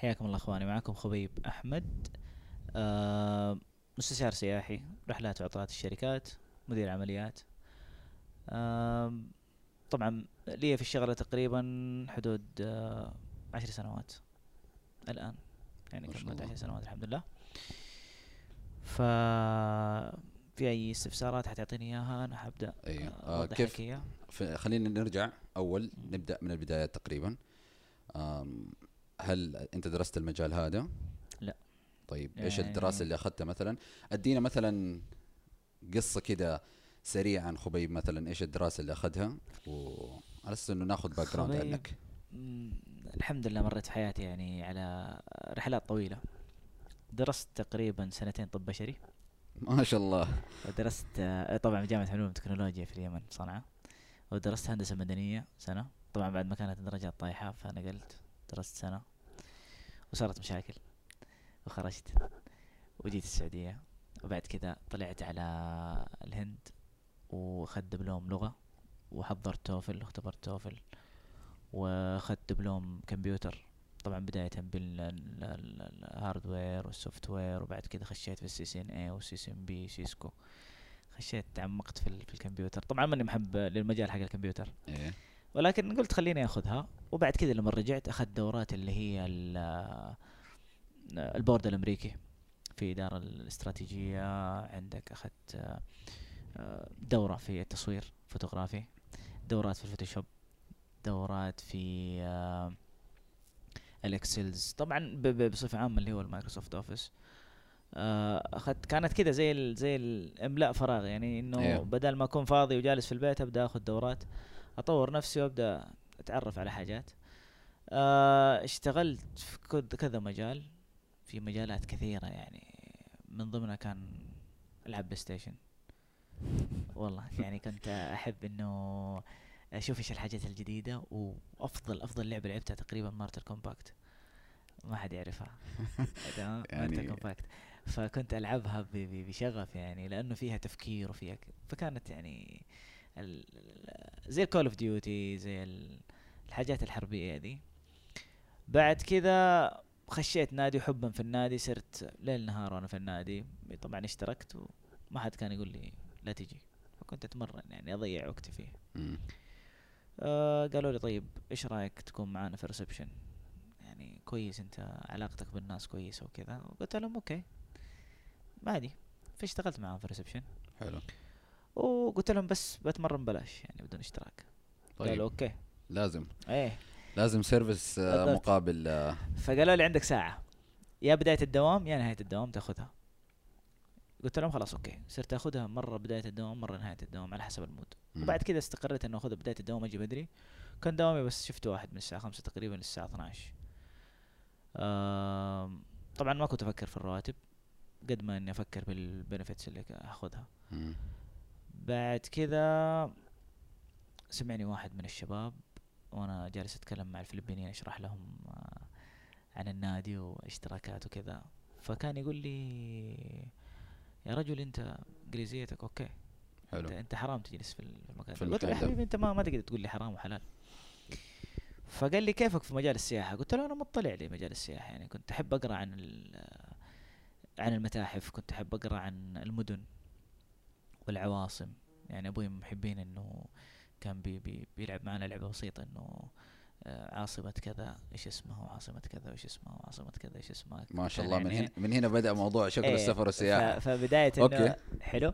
حياكم الله أخواني. معكم خبيب أحمد. آه مستشار سياحي رحلات وعطلات الشركات مدير عمليات. آه طبعا لي في الشغله تقريبا حدود آه عشر سنوات الآن. يعني كملت. عشر سنوات الحمد لله. ف في أي استفسارات حتعطيني إياها؟ أنا حبدأ أيوه آه أوضح كيف لك إياها. ف- خلينا نرجع أول نبدأ من البدايات تقريبا. هل أنت درست المجال هذا؟ لا. طيب إيش يعني- الدراسة اللي أخذتها مثلا؟ أدينا مثلا قصة كده سريع عن خبيب مثلا إيش الدراسة اللي أخذها؟ وعلى أساس إنه ناخذ background عنك. الحمد لله مريت في حياتي يعني على رحلات طويلة. درست تقريبا سنتين طب بشري. ما شاء الله. ودرست آه، طبعا جامعة علوم وتكنولوجيا في اليمن صنعاء. ودرست هندسة مدنية سنة. طبعا بعد ما كانت الدرجات طايحة فنقلت درست سنة. وصارت مشاكل وخرجت وجيت السعودية. وبعد كذا طلعت على الهند وأخذت دبلوم لغة وحضرت TOEFL واختبرت TOEFL وأخذت دبلوم كمبيوتر. طبعا بداية بال hardware وال software وبعد كذا خشيت في السي سي ان اي والسي سي ان بي سيسكو خشيت تعمقت في, في الكمبيوتر. طبعا ماني محب للمجال حق الكمبيوتر. إيه. ولكن قلت خليني آخذها. وبعد كذا لما رجعت أخذت دورات اللي هي ال- البورد الأمريكي في إدارة الاستراتيجية. عندك أخذت آه، دورة في التصوير فوتوغرافي دورات في ال Photoshop دورات في آه، ال Excels. طبعا بصفة عامة اللي هو ال Microsoft Office. آه، أخذت كانت كده زي ال زي إملاء فراغ. يعني إنه أيوه. بدل ما أكون فاضي وجالس في البيت أبدأ آخذ دورات. أطور نفسي وأبدأ أتعرف على حاجات. آه، اشتغلت في كذا مجال في مجالات كثيرة يعني. من ضمنها كان العب PlayStation. والله يعني كنت أحب إنه أشوف إيش الحاجات الجديدة وأفضل أفضل لعبة لعبتها تقريبا Mortal Kombat ما حد يعرفها. تمام؟ يعني- Mortal Kombat فكنت ألعبها بشغف يعني لأنه فيها تفكير وفيها فكانت يعني زي ال Call of Duty زي ال- الحاجات الحربية دي. بعد كذا خشيت نادي حبا في النادي صرت ليل نهار وأنا في النادي. طبعا اشتركت وما حد كان يقول لي لا تجي. فكنت أتمرن يعني أضيع وقتي فيه. آه قالوا لي طيب إيش رأيك تكون معانا في reception يعني كويس أنت علاقتك بالناس كويسة وكذا. وقلت لهم okay. عادي. فاشتغلت معاهم في reception حلو. وقلت لهم بس بتمرن بلاش يعني بدون اشتراك. قالوا طيب. okay. لازم. إيه. لازم service آه،. مقابل آه، فقالوا لي عندك ساعة. يا بداية الدوام يا نهاية الدوام تاخذها. قلت لهم خلاص okay. صرت أخذها مرة بداية الدوام مرة نهاية الدوام على حسب ال mood. مم. وبعد كذا استقريت انه أخذها بداية الدوام أجي بدري. كان دوامي بس شفت واحد من الساعة 5 تقريبا للساعة 12 آم، طبعا ما كنت أفكر في الرواتب قد ما إني أفكر بالبنفتس اللي أخذها. بعد كذا سمعني واحد من الشباب وأنا جالس أتكلم مع الفلبينيين أشرح لهم آه، عن النادي واشتراكات وكذا. فكان يقول لي يا رجل أنت انجليزيتك أوكي. انت, حلو. انت حرام تجلس في ال- في المكان في. قلت له يا. حبيبي أنت ما ما تقدر تقول لي حرام وحلال. فقال لي كيفك في مجال السياحة؟ قلت له أنا مطلع لي مجال السياحة يعني كنت أحب أقرأ عن عن المتاحف كنت أحب أقرأ عن المدن. والعواصم. يعني أبوي من محبين إنه كان بي بي بيلعب معنا لعبة بسيطة إنه آه، عاصمة كذا إيش اسمها وعاصمة كذا وايش اسمها وعاصمة كذا إيش اسمها ما شاء الله من يعني هنا من هنا بدأ موضوع شغل إيه، السفر والسياحة. فبداية إنه أوكي. حلو.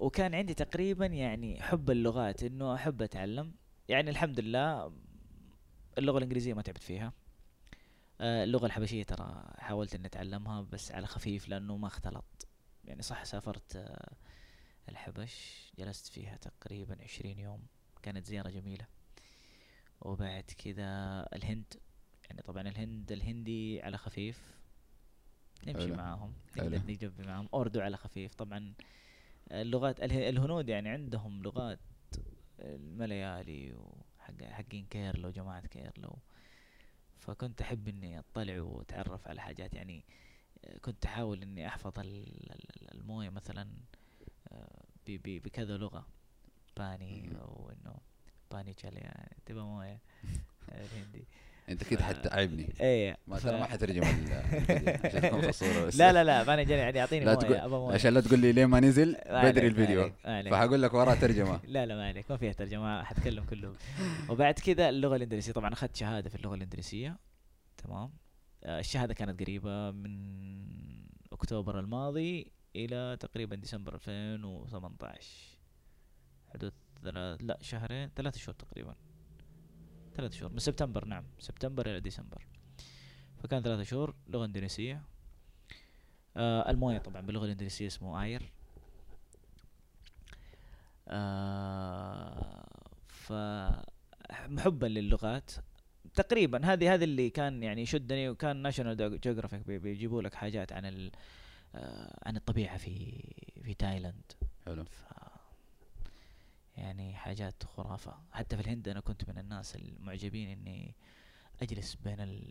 وكان عندي تقريبا يعني حب اللغات إنه أحب أتعلم. يعني الحمد لله اللغة الإنجليزية ما تعبت فيها. آه، اللغة الحبشية ترى حاولت إني أتعلمها بس على خفيف لأنه ما اختلط. يعني صح سافرت آه، الحبش جلست فيها تقريبا عشرين يوم. كانت زيارة جميلة. وبعد كذا الهند يعني طبعا الهند الهندي على خفيف. نمشي حلو. معاهم. نقدر معاهم. اردو على خفيف. طبعا اللغات اله- الهنود يعني عندهم لغات المليالي وحق حقين كيرلو جماعة كيرلو. فكنت أحب إني أطلع وأتعرف على حاجات. يعني كنت أحاول إني أحفظ ال- ال- الموية مثلا. بكذا لغة. पानी. أو إنه पानी चाहिए يعني تبغى مويه الهندي. أنت كده حتتعبني إيه. ما ترى ما حترجم عشان تكون في الصورة بس. لا لا لا ماني جاني يعني أعطيني لا تقول مويه عشان لا تقول لي ليه ما نزل بدري الفيديو. فحقول لك وراه ترجمه لا لا ما عليك ما فيها ترجمة حتكلم كله. وبعد كذا اللغة الإندونيسية طبعا أخذت شهادة في اللغة الإندونيسية. تمام. آه، الشهادة كانت قريبة من أكتوبر الماضي. إلى تقريبا ديسمبر 2018 حدود ثلاث لا شهرين ثلاث شهور تقريبا. ثلاث شهور من سبتمبر نعم سبتمبر إلى ديسمبر. فكان ثلاث شهور لغة إندونيسية. آه المويه طبعا باللغة الإندونيسية اسمه air. آه فمحبا للغات. تقريبا هذه هذه اللي كان يعني يشدني وكان National Geographic بيجيبوا لك حاجات عن ال عن الطبيعة في في تايلاند. حلو. ف يعني حاجات خرافة. حتى في الهند أنا كنت من الناس المعجبين إني أجلس بين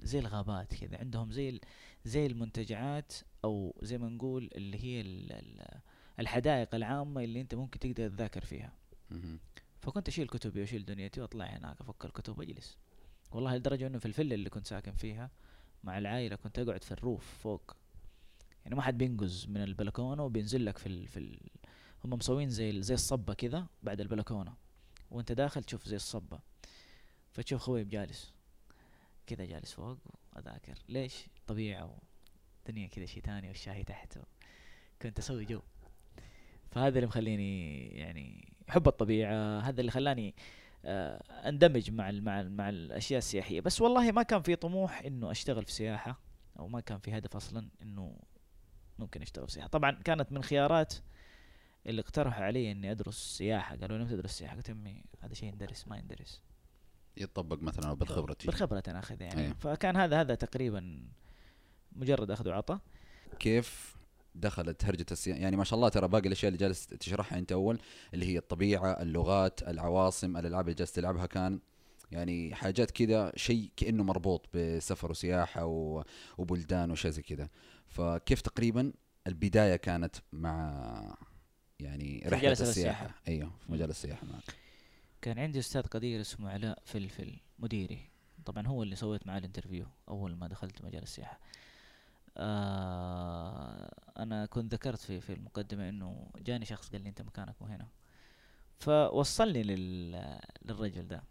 زي الغابات كذا. عندهم زي زي المنتجعات أو زي ما نقول اللي هي ال- ال- الحدائق العامة اللي أنت ممكن تقدر تذاكر فيها. فكنت أشيل كتبي وأشيل دنيتي وأطلع هناك أفك الكتب وأجلس. والله لدرجة إنه في الفيلا اللي كنت ساكن فيها مع العائلة كنت أقعد في الروف فوق يعني ما حد بينقز من البلكونة وبينزل لك في ال في ال هم مسوين زي زي الصبة كذا بعد البلكونة. وانت داخل تشوف زي الصبة. فتشوف خويب جالس. كذا جالس فوق وأذاكر. ليش؟ طبيعة ودنيا كذا شي تاني والشاهي تحت. كنت أسوي جو. فهذا اللي مخليني يعني حب الطبيعة. هذا اللي خلاني آه، اندمج مع ال مع ال مع الأشياء السياحية. بس والله ما كان في طموح إنه أشتغل في سياحة. أو ما كان في هدف أصلا إنه ممكن اشتغل في سياحة. طبعا كانت من خيارات اللي اقترحوا علي إني أدرس سياحة. قالوا لي ما تدرس سياحة. قلت أمي هذا شيء يندرس ما يندرس. يتطبق مثلا بالخبره. بالخبرة تناخذ يعني. أيوة. فكان هذا هذا تقريبا مجرد أخذ وعطاء. كيف دخلت هرجة السياحة يعني ما شاء الله ترى باقي الأشياء اللي جالس تشرحها أنت أول اللي هي الطبيعة اللغات العواصم الألعاب اللي جالس تلعبها كان يعني حاجات كذا شيء كأنه مربوط بسفر وسياحة و- وبلدان وشيء زي كذا فكيف تقريبا البداية كانت مع يعني مجال السياحة؟ السياحة. أيوه في مجال السياحة معك. كان عندي أستاذ قدير اسمه علاء فلفل مديري. طبعا هو اللي سويت معاه ال interview أول ما دخلت مجال السياحة. آه أنا كنت ذكرت في في المقدمة إنه جاني شخص قال لي أنت مكانك مو هنا. فوصلني لل للرجل ده.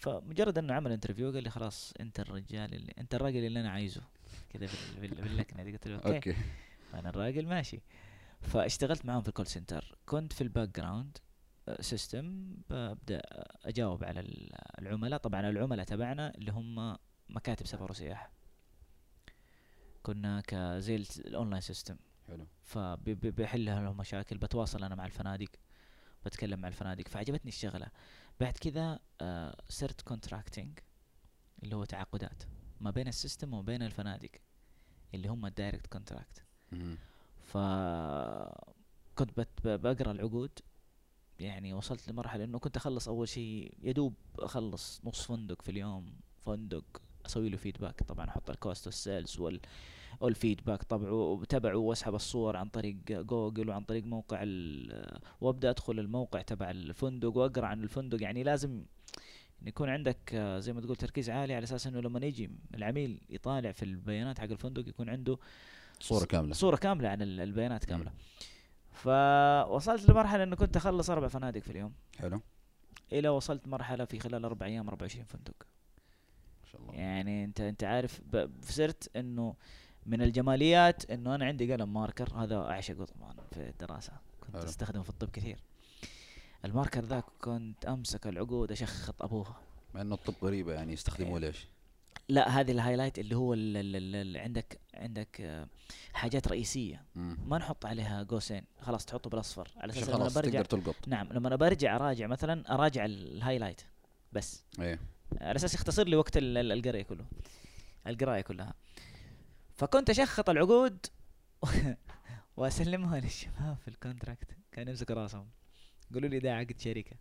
فمجرد إنه عمل interview قال لي خلاص أنت الرجال اللي أنت الراجل اللي أنا عايزه. كذا بال- بال- باللكنة دي. قلت له okay. أنا الراجل ماشي. فاشتغلت معاهم في ال call center كنت في ال background system ببدأ أجاوب على ال- العملاء. طبعا العملاء تبعنا اللي هم مكاتب سفر وسياحة. كنا كزي ال- ال online system حلو فبحل لهم مشاكل. بتواصل أنا مع الفنادق. بتكلم مع الفنادق. فعجبتني الشغلة. بعد كذا آه صرت contracting اللي هو تعاقدات ما بين ال system وما بين الفنادق اللي هم ال direct contract. ف كنت بقرا العقود يعني وصلت لمرحلة إنه كنت أخلص أول شيء يدوب أخلص نص فندق في اليوم فندق أسوي له feedback طبعا أحط ال cost وال sales وال والفيدباك طبعه تبعه واسحب الصور عن طريق جوجل وعن طريق موقع وابدأ أدخل الموقع تبع الفندق وأقرأ عن الفندق. يعني لازم يكون عندك زي ما تقول تركيز عالي على أساس إنه لما يجي العميل يطالع في البيانات حق الفندق يكون عنده صورة كاملة. صورة كاملة عن ال- البيانات كاملة. فوصلت لمرحلة إنه كنت أخلص أربع فنادق في اليوم. حلو. إلى وصلت مرحلة في خلال أربع أيام 24 فندق. ما شاء الله. يعني أنت أنت عارف صرت إنه من الجماليات إنه أنا عندي قلم marker هذا اعشقه طبعا في الدراسة. كنت. أستخدمه في الطب كثير. ال marker ذاك كنت أمسك العقود أشخط أبوها. مع إنه الطب غريبة يعني يستخدموه إيه. ليش؟ لا هذه ال highlight اللي هو ال ال ال ال عندك عندك آه، حاجات رئيسية. مم. ما نحط عليها قوسين. خلاص تحطه بالأصفر. على أساس لما برجع تقدر تلقط. نعم لما أنا برجع أراجع مثلا أراجع ال highlight بس. إيه. على أساس يختصر لي وقت ال- ال- القراية كله. القراية كلها. فكنت أشخط العقود وأسلمها للشباب في الكونتراكت. كانوا يمسكوا راسهم. يقولوا لي ده عقد شركة.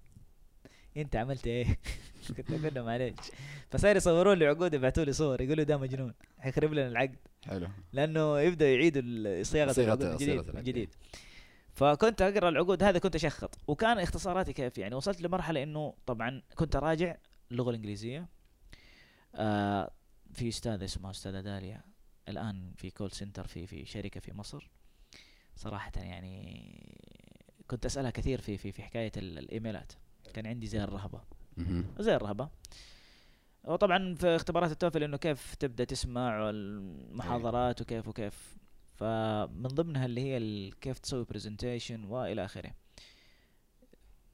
أنت عملت إيه؟ كنت أقول لهم معلش فصار يصوروا لي عقود يبعثوا لي صور. يقولوا ده مجنون. حيخرب لنا العقد. حلو. لأنه يبدا يعيدوا صياغة العقود من جديد من. جديد فكنت أقرأ العقود هذا كنت أشخط. وكان اختصاراتي كيف يعني؟ وصلت لمرحلة إنه طبعا كنت اراجع اللغة الإنجليزية. آه في استاذه اسمها أستاذة داليا. الآن في call center في في شركة في مصر. صراحة يعني كنت أسألها كثير في في في حكاية ال- الإيميلات. كان عندي زي الرهبة. مهم. زي الرهبة. وطبعا في اختبارات ال TOEFL إنه كيف تبدأ تسمع المحاضرات وكيف وكيف. فمن ضمنها اللي هي كيف تسوي presentation وإلى آخره.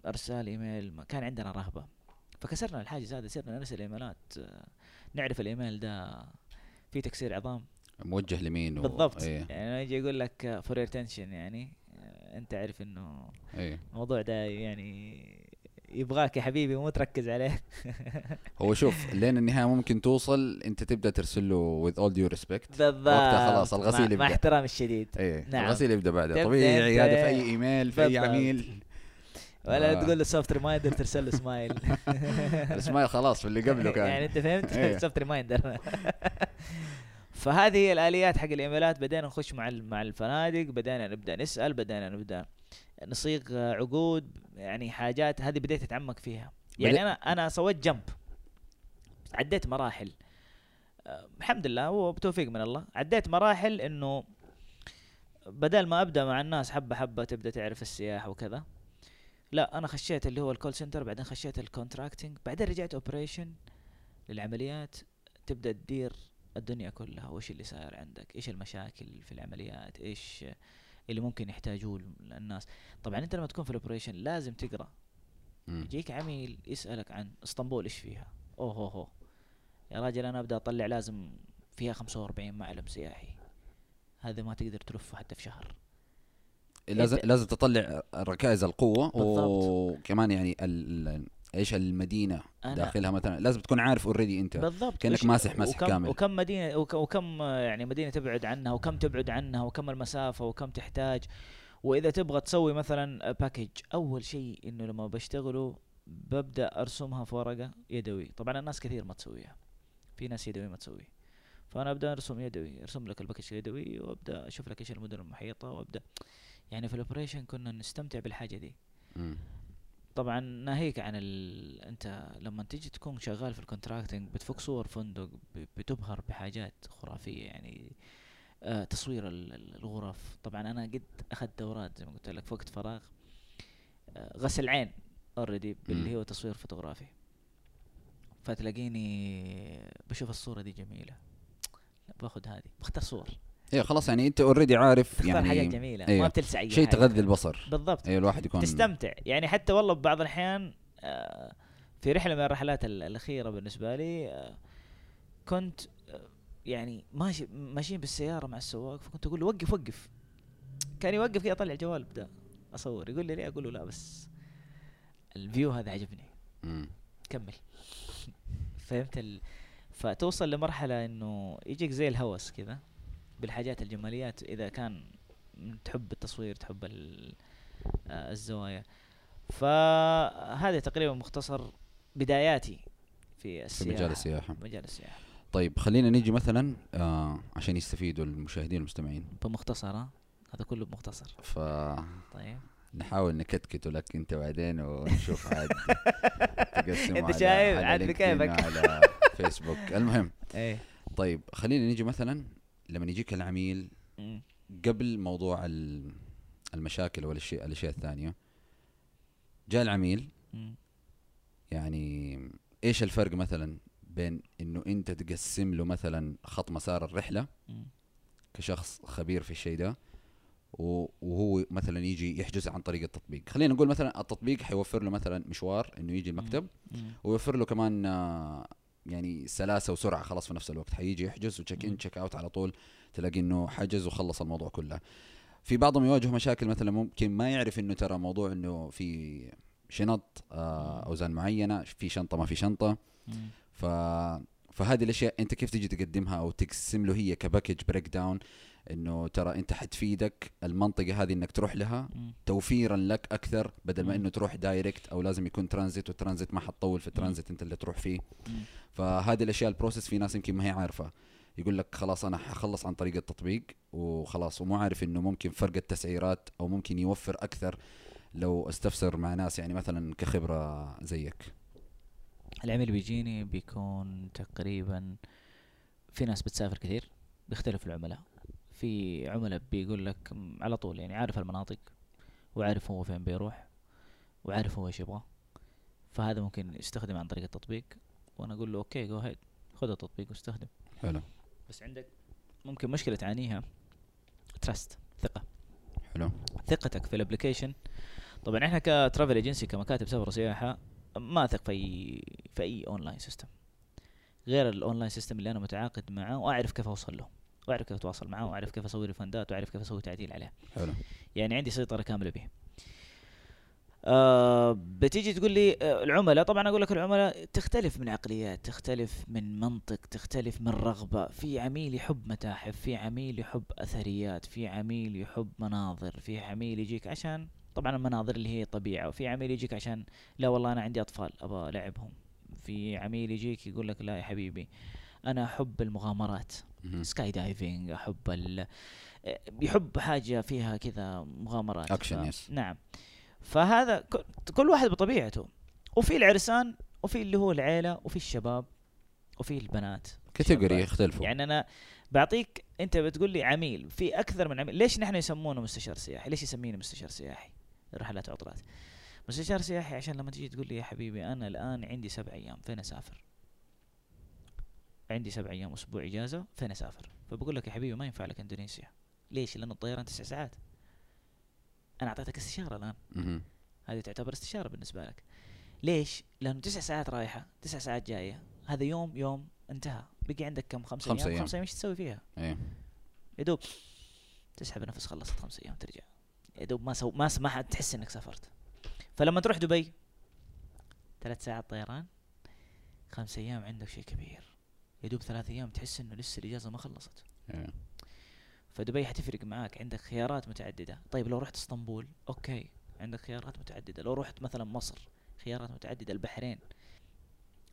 أرسال إيميل كان عندنا رهبة. فكسرنا الحاجز هذا صرنا نرسل إيميلات. نعرف الإيميل ده في تكسير عظام. موجه لمين و... بالضبط. إيه. يعني يجي يقول لك for attention يعني آه، أنت عارف إنه إيه. الموضوع ده يعني يبغاك يا حبيبي مو تركز عليه. هو شوف لين النهاية ممكن توصل أنت تبدأ ترسل له with all due respect. بالضبط. وقتها خلاص الغسيل مع, مع يبدأ. احترامي الشديد. إيه نعم. الغسيل يبدأ بعدها. طبيعي هذا في أي إيميل في أي. عميل. ولا آه. تقول له soft reminder ترسل له smile ال smile خلاص في اللي قبله كان. يعني أنت فهمت. soft reminder فهذه هي الآليات حق الإيميلات. بدينا نخش مع مع الفنادق بدينا نبدأ نسأل بدينا نبدأ نصيغ عقود يعني حاجات هذه بديت أتعمق فيها. يعني أنا أنا سويت jump. عديت مراحل. الحمد لله وبتوفيق من الله. عديت مراحل إنه بدل ما أبدأ مع الناس حبة حبة تبدأ تعرف السياحه وكذا لا أنا خشيت اللي هو ال call center بعدين خشيت ال contracting بعدين رجعت operation للعمليات تبدأ تدير الدنيا كلها وش اللي صاير عندك؟ إيش المشاكل في العمليات؟ إيش اللي ممكن يحتاجوه الناس؟ طبعا أنت لما تكون في ال operation لازم تقرأ. مم. يجيك عميل يسألك عن إسطنبول إيش فيها؟ أوه هو هو يا راجل أنا أبدأ أطلع لازم فيها 45 معلم سياحي. هذا ما تقدر تلفه حتى في شهر. لازم لازم تطلع ركائز القوة بالضبط. وكمان يعني ال... إيش المدينة أنا- داخلها مثلا؟ لازم تكون عارف already أنت. بالضبط. كأنك وش- ماسح مسح وكم كامل. وكم مدينه وك وكم يعني مدينة تبعد عنها وكم تبعد عنها وكم المسافة وكم تحتاج. وإذا تبغى تسوي مثلا package أول شيء إنه لما بشتغله ببدأ أرسمها في ورقة يدوي. طبعا الناس كثير ما تسويها. في ناس يدوي ما تسوي. فأنا أبدأ أرسم يدوي أرسم لك ال package يدوي وأبدأ أشوف لك إيش المدن المحيطة وأبدأ. يعني في ال operation كنا نستمتع بالحاجة دي. طبعا ناهيك عن ال... أنت لما تيجي تكون شغال في ال contracting بتفك صور فندق بتبهر بحاجات خرافية يعني آه تصوير ال- ال- الغرف. طبعا أنا قد أخذت دورات زي ما قلت لك في وقت فراغ آه غسل عين already باللي. هو تصوير فوتوغرافي. فتلاقيني بشوف الصورة دي جميلة. باخذ هذه بختار صور. إيه خلاص يعني أنت already عارف تختار حاجات يعني جميلة أيوه. ما بتلسع أي شيء. تغذي البصر. بالضبط. إيه الواحد يكون تستمتع. يعني حتى والله ببعض الأحيان آه، في رحلة من الرحلات ال- الأخيرة بالنسبة لي آه، كنت آه، يعني ماشي ماشيين بالسيارة مع السواق فكنت أقول له وقف وقف. كان يوقف كذا اطلع الجوال ابدا أصور. يقول لي ليه؟ أقول له لا بس الفيو هذا عجبني. مم. كمل. فهمت ال... فتوصل لمرحلة إنه يجيك زي الهوس كذا بالحاجات الجماليات إذا كان تحب التصوير تحب. آه، الزوايا. فهذا تقريبا مختصر بداياتي في في السياحة. مجال السياحة. مجال السياحة. طيب خلينا نيجي مثلا آه عشان يستفيدوا المشاهدين المستمعين. بمختصر؟ هذا كله بمختصر. فنحاول طيب. نكتكته لك أنت بعدين ونشوف عاد تقسمه أنت على- شايف؟ على عاد بكيفك. وعلى فيسبوك. المهم. إيه. طيب خلينا نيجي مثلا لما يجيك العميل. قبل موضوع ال- المشاكل والاشياء الأشياء الثانية جاء العميل. يعني إيش الفرق مثلا بين إنه أنت تقسم له مثلا خط مسار الرحلة. كشخص خبير في الشيء ده وهو مثلا يجي يحجز عن طريق التطبيق خلينا نقول مثلا التطبيق حيوفر له مثلا مشوار إنه يجي المكتب. ويوفر له كمان آه، يعني سلاسة وسرعة خلاص في نفس الوقت حيجي يحجز و check. in check out على طول تلاقي إنه حجز وخلص الموضوع كله في بعضهم يواجه مشاكل مثلا ممكن ما يعرف إنه ترى موضوع إنه في شنط آه،. أوزان معينة في شنطة ما في شنطة. ف فهذه الأشياء أنت كيف تيجي تقدمها أو تقسم له هي ك package breakdown إنه ترى أنت حتفيدك المنطقة هذه إنك تروح لها. توفيرا لك أكثر بدل ما. إنه تروح direct أو لازم يكون ترانزيت والترانزيت ما حتطول في الترانزيت أنت اللي تروح فيه. فهذه الأشياء ال process في ناس يمكن ما هي عارفة يقول لك خلاص أنا حخلص عن طريق التطبيق وخلاص ومو عارف إنه ممكن فرق التسعيرات أو ممكن يوفر أكثر لو استفسر مع ناس يعني مثلا كخبرة زيك العميل بيجيني بيكون تقريبا في ناس بتسافر كثير بيختلف العملاء في عملاء بيقول لك على طول يعني عارف المناطق وعارف هو فين بيروح وعارف هو إيش يبغى. فهذا ممكن يستخدم عن طريق التطبيق وأنا أقول له okay go ahead خذ التطبيق واستخدم. حلو. بس عندك ممكن مشكلة تعانيها trust ثقة. حلو. ثقتك في ال application طبعا إحنا ك travel agency كمكاتب سفر وسياحة ما أثق في أي في أي online system غير ال online system اللي أنا متعاقد معاه وأعرف كيف أوصل له. وأعرف كيف أتواصل معاه وأعرف كيف أسوي refund ات وأعرف كيف أسوي تعديل عليه. حلو. يعني عندي سيطرة كاملة به. آه بتيجي تقول لي آه العملاء طبعا أقول لك العملاء تختلف من عقليات تختلف من منطق تختلف من رغبة. في عميل يحب متاحف في عميل يحب أثريات في عميل يحب مناظر في عميل يجيك عشان طبعا المناظر اللي هي طبيعة وفي عميل يجيك عشان لا والله أنا عندي أطفال أبغى ألعبهم. في عميل يجيك يقول لك لا يا حبيبي أنا أحب المغامرات. skydiving أحب ال يحب حاجة فيها كذا مغامرات. أكشن، ف- yes. نعم. فهذا كل واحد بطبيعته. وفي العرسان وفي اللي هو العيلة وفي الشباب وفي البنات. category. يختلفوا. يعني أنا بعطيك أنت بتقول لي عميل. في أكثر من عميل. ليش نحن يسمونه مستشار سياحي؟ ليش يسميني مستشار سياحي؟ رحلات عطلات. مستشار سياحي عشان لما تيجي تقول لي يا حبيبي أنا الآن عندي سبع أيام. فين أسافر؟ عندي سبع أيام أسبوع إجازة فين أسافر. فبقول لك يا حبيبي ما ينفع لك إندونيسيا. ليش؟ لأن الطيران تسع ساعات. أنا أعطيتك استشارة الآن. هذه تعتبر استشارة بالنسبة لك. ليش؟ لأنه تسع ساعات رايحة تسع ساعات جاية. هذا يوم يوم انتهى. بقي عندك كم؟ خمسة خمسة أيام. خمسة أيام. إيش تسوي فيها؟ إيه. يا دوب تسحب نفس خلصت خمسة أيام ترجع. يا دوب ما سو ما س- ما حد تحس إنك سافرت. فلما تروح دبي ثلاث ساعات طيران خمسة أيام عندك شيء كبير. يا دوب ثلاث أيام تحس إنه لسه الإجازة ما خلصت. إيه. فدبي حتفرق معاك. عندك خيارات متعددة. طيب لو رحت إسطنبول okay. عندك خيارات متعددة. لو رحت مثلا مصر خيارات متعددة. البحرين.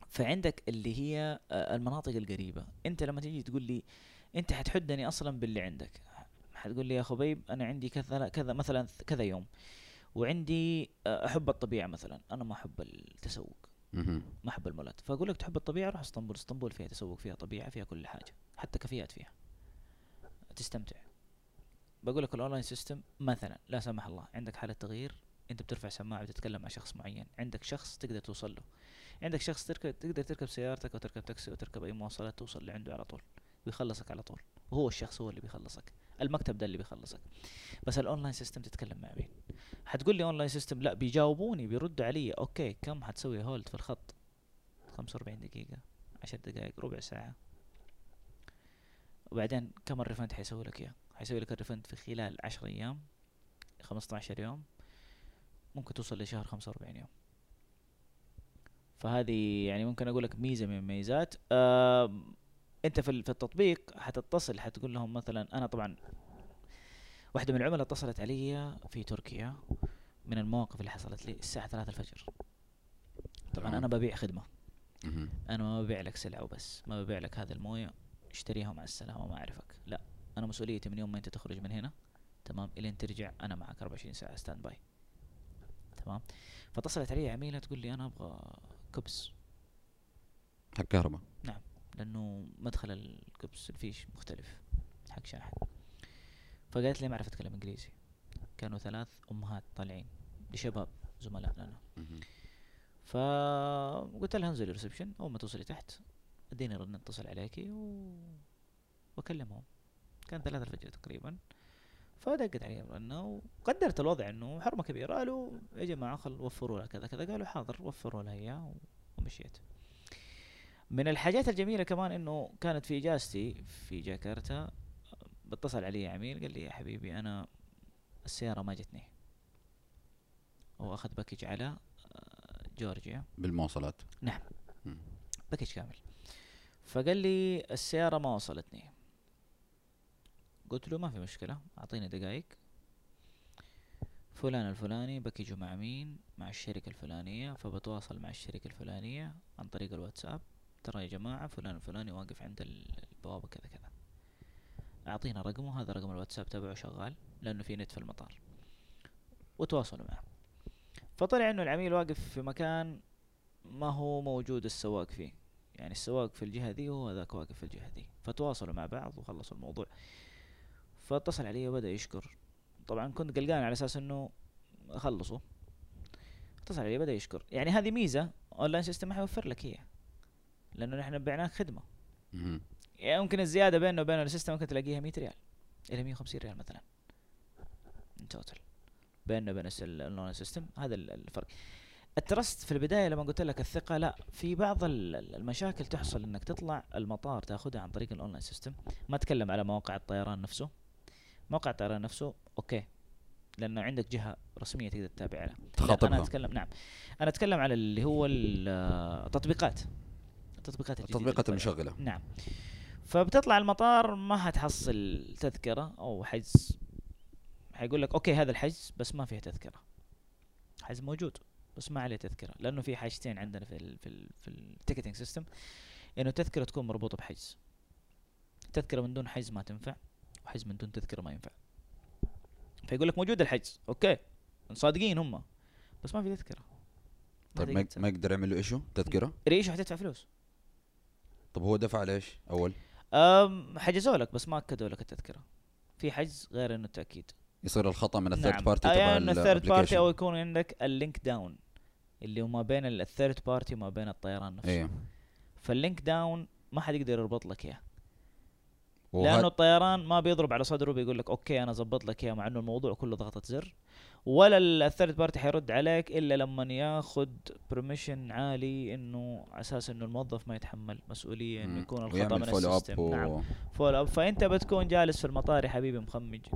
فعندك اللي هي آه، المناطق القريبة. أنت لما تيجي تقول لي أنت حتحدني أصلا باللي عندك. حتقول لي يا خبيب أنا عندي كذا كذا مثلا كذا يوم. وعندي آه، أحب الطبيعة مثلا. أنا ما أحب التسوق. ما أحب المولات. فأقول لك تحب الطبيعة روح إسطنبول. إسطنبول فيها تسوق فيها طبيعة فيها كل حاجة. حتى كافيات فيها. تستمتع. بقول لك ال online system مثلا لا سمح الله عندك حالة تغيير أنت بترفع سماعة بتتكلم مع شخص معين. عندك شخص تقدر توصل له. عندك شخص تركب تقدر تركب سيارتك أو تركب تاكسي أو تركب أي مواصلات توصل لعنده على طول. بيخلصك على طول. وهو الشخص هو اللي بيخلصك. المكتب ده اللي بيخلصك. بس ال online system تتكلم مع مين؟ حتقول لي online system لا بيجاوبوني بيردوا علي. okay كم حتسوي hold في الخط؟ 45 دقيقة 10 دقائق ربع ساعة. وبعدين كم ال refund حيسوي لك إياه؟ حيسوي لك ال refund في خلال 10 أيام 15 يوم ممكن توصل لشهر 45 يوم. فهذه يعني ممكن أقول لك ميزة من الميزات. آم، أنت في في التطبيق حتتصل حتقول لهم مثلا أنا طبعا واحدة من العملاء اتصلت علي في تركيا من المواقف اللي حصلت لي الساعة 3 الفجر. طبعا. أنا ببيع مهم. أنا ما ببيع لك سلعه وبس. ما ببيع لك هذا الموية. اشتريها مع السلامة ما أعرفك. لا. أنا مسؤوليتي من يوم ما أنت تخرج من هنا. تمام. إلين ترجع أنا معك 24 ساعة standby تمام. فاتصلت علي عميلة تقول لي أنا أبغى كبس. حق كهرباء. لأنه مدخل الكبس الفيش مختلف حق شاحن. فقالت لي ما أعرف أتكلم إنجليزي. كانوا ثلاث أمهات طالعين لشباب زملاء لنا. فقلت لها انزلي ريسبشن أول ما توصلي تحت أديني رن اتصل عليكي و... وأكلمهم. كان ثلاثة الفجر تقريبا. فدقت علي الرنة وقدرت الوضع إنه حرمة كبيرة. قالوا يا جماعة خل وفروا لها كذا كذا. قالوا حاضر وفروا لها إياه ومشيت. من الحاجات الجميلة كمان إنه كانت في إجازتي في جاكرتا بتصل علي عميل قال لي يا حبيبي أنا السيارة ما جتني. هو أخذ package على آه، جورجيا. بالمواصلات. نعم. package كامل. فقال لي السيارة ما وصلتني. قلت له ما في مشكلة أعطيني دقايق فلان الفلاني بكجه مع مين؟ مع الشركة الفلانية فبتواصل مع الشركة الفلانية عن طريق الواتساب. ترى يا جماعة فلان الفلاني واقف عند ال- البوابة كذا كذا. أعطينا رقمه هذا رقم الواتساب تبعه شغال لأنه في نت في المطار. وتواصلوا معه. فطلع إنه العميل واقف في مكان ما هو موجود السواق فيه. يعني السواق في الجهة دي وهو ذاك واقف في الجهة دي فتواصلوا مع بعض وخلصوا الموضوع. فاتصل علي وبدأ يشكر. طبعا كنت قلقان على أساس إنه خلصوا. اتصل علي بدا يشكر. يعني هذه ميزة online system ما حيوفر لك هي لأنه نحن بعناك خدمة. يعني ممكن الزيادة بينه وبين ال system ممكن تلاقيها 100 ريال إلى 150 ريال مثلا. total بيننا وبين ال online system هذا ال- الفرق. ال trust في البداية لما قلت لك الثقة لا. في بعض ال- ال- المشاكل تحصل إنك تطلع المطار تاخذها عن طريق ال online system. ما أتكلم على مواقع الطيران نفسه. موقع الطيران نفسه okay. لأنه عندك جهة رسمية تقدر تتابع عليها. لا، أنا تخاطبها أتكلم نعم. أنا أتكلم على اللي هو ال- التطبيقات التطبيقات الجديدة التطبيقات. المشغلة. نعم. فبتطلع المطار ما حتحصل تذكرة أو حجز. حيقول لك okay هذا الحجز بس ما فيه تذكرة. حجز موجود بس ما عليه تذكرة لأنه في حاجتين عندنا في ال في ال في ال ticketing system إنه التذكرة تكون مربوطة بحجز. تذكرة من دون حجز ما تنفع وحجز من دون تذكرة ما ينفع. فيقول لك موجود الحجز. okay صادقين هم بس ما في تذكرة. طيب ما يقدر يعمل له issue تذكرة؟ ليش؟ حتدفع فلوس. طب هو دفع ليش أول؟ حجزوا لك بس ما أكدوا لك التذكرة. في حجز غير إنه التأكيد. يصير الخطأ من ال third نعم. party آه، تبع يعني إنه ال third party أو يكون عندك ال link down اللي هو ما بين ال third party وما بين الطيران نفسه. أيوه فال link down ما حد يقدر يربط لك إياه. لأنه الطيران ما بيضرب على صدره بيقول لك okay أنا ظبط لك اياه مع انه الموضوع كله ضغطة زر. ولا ال third party حيرد عليك إلا لما ياخذ permission عالي إنه على أساس إنه الموظف ما يتحمل مسؤولية إنه يكون الخطأ من follow up ال system. نعم. و... follow up فأنت بتكون جالس في المطار يا حبيبي مخمج.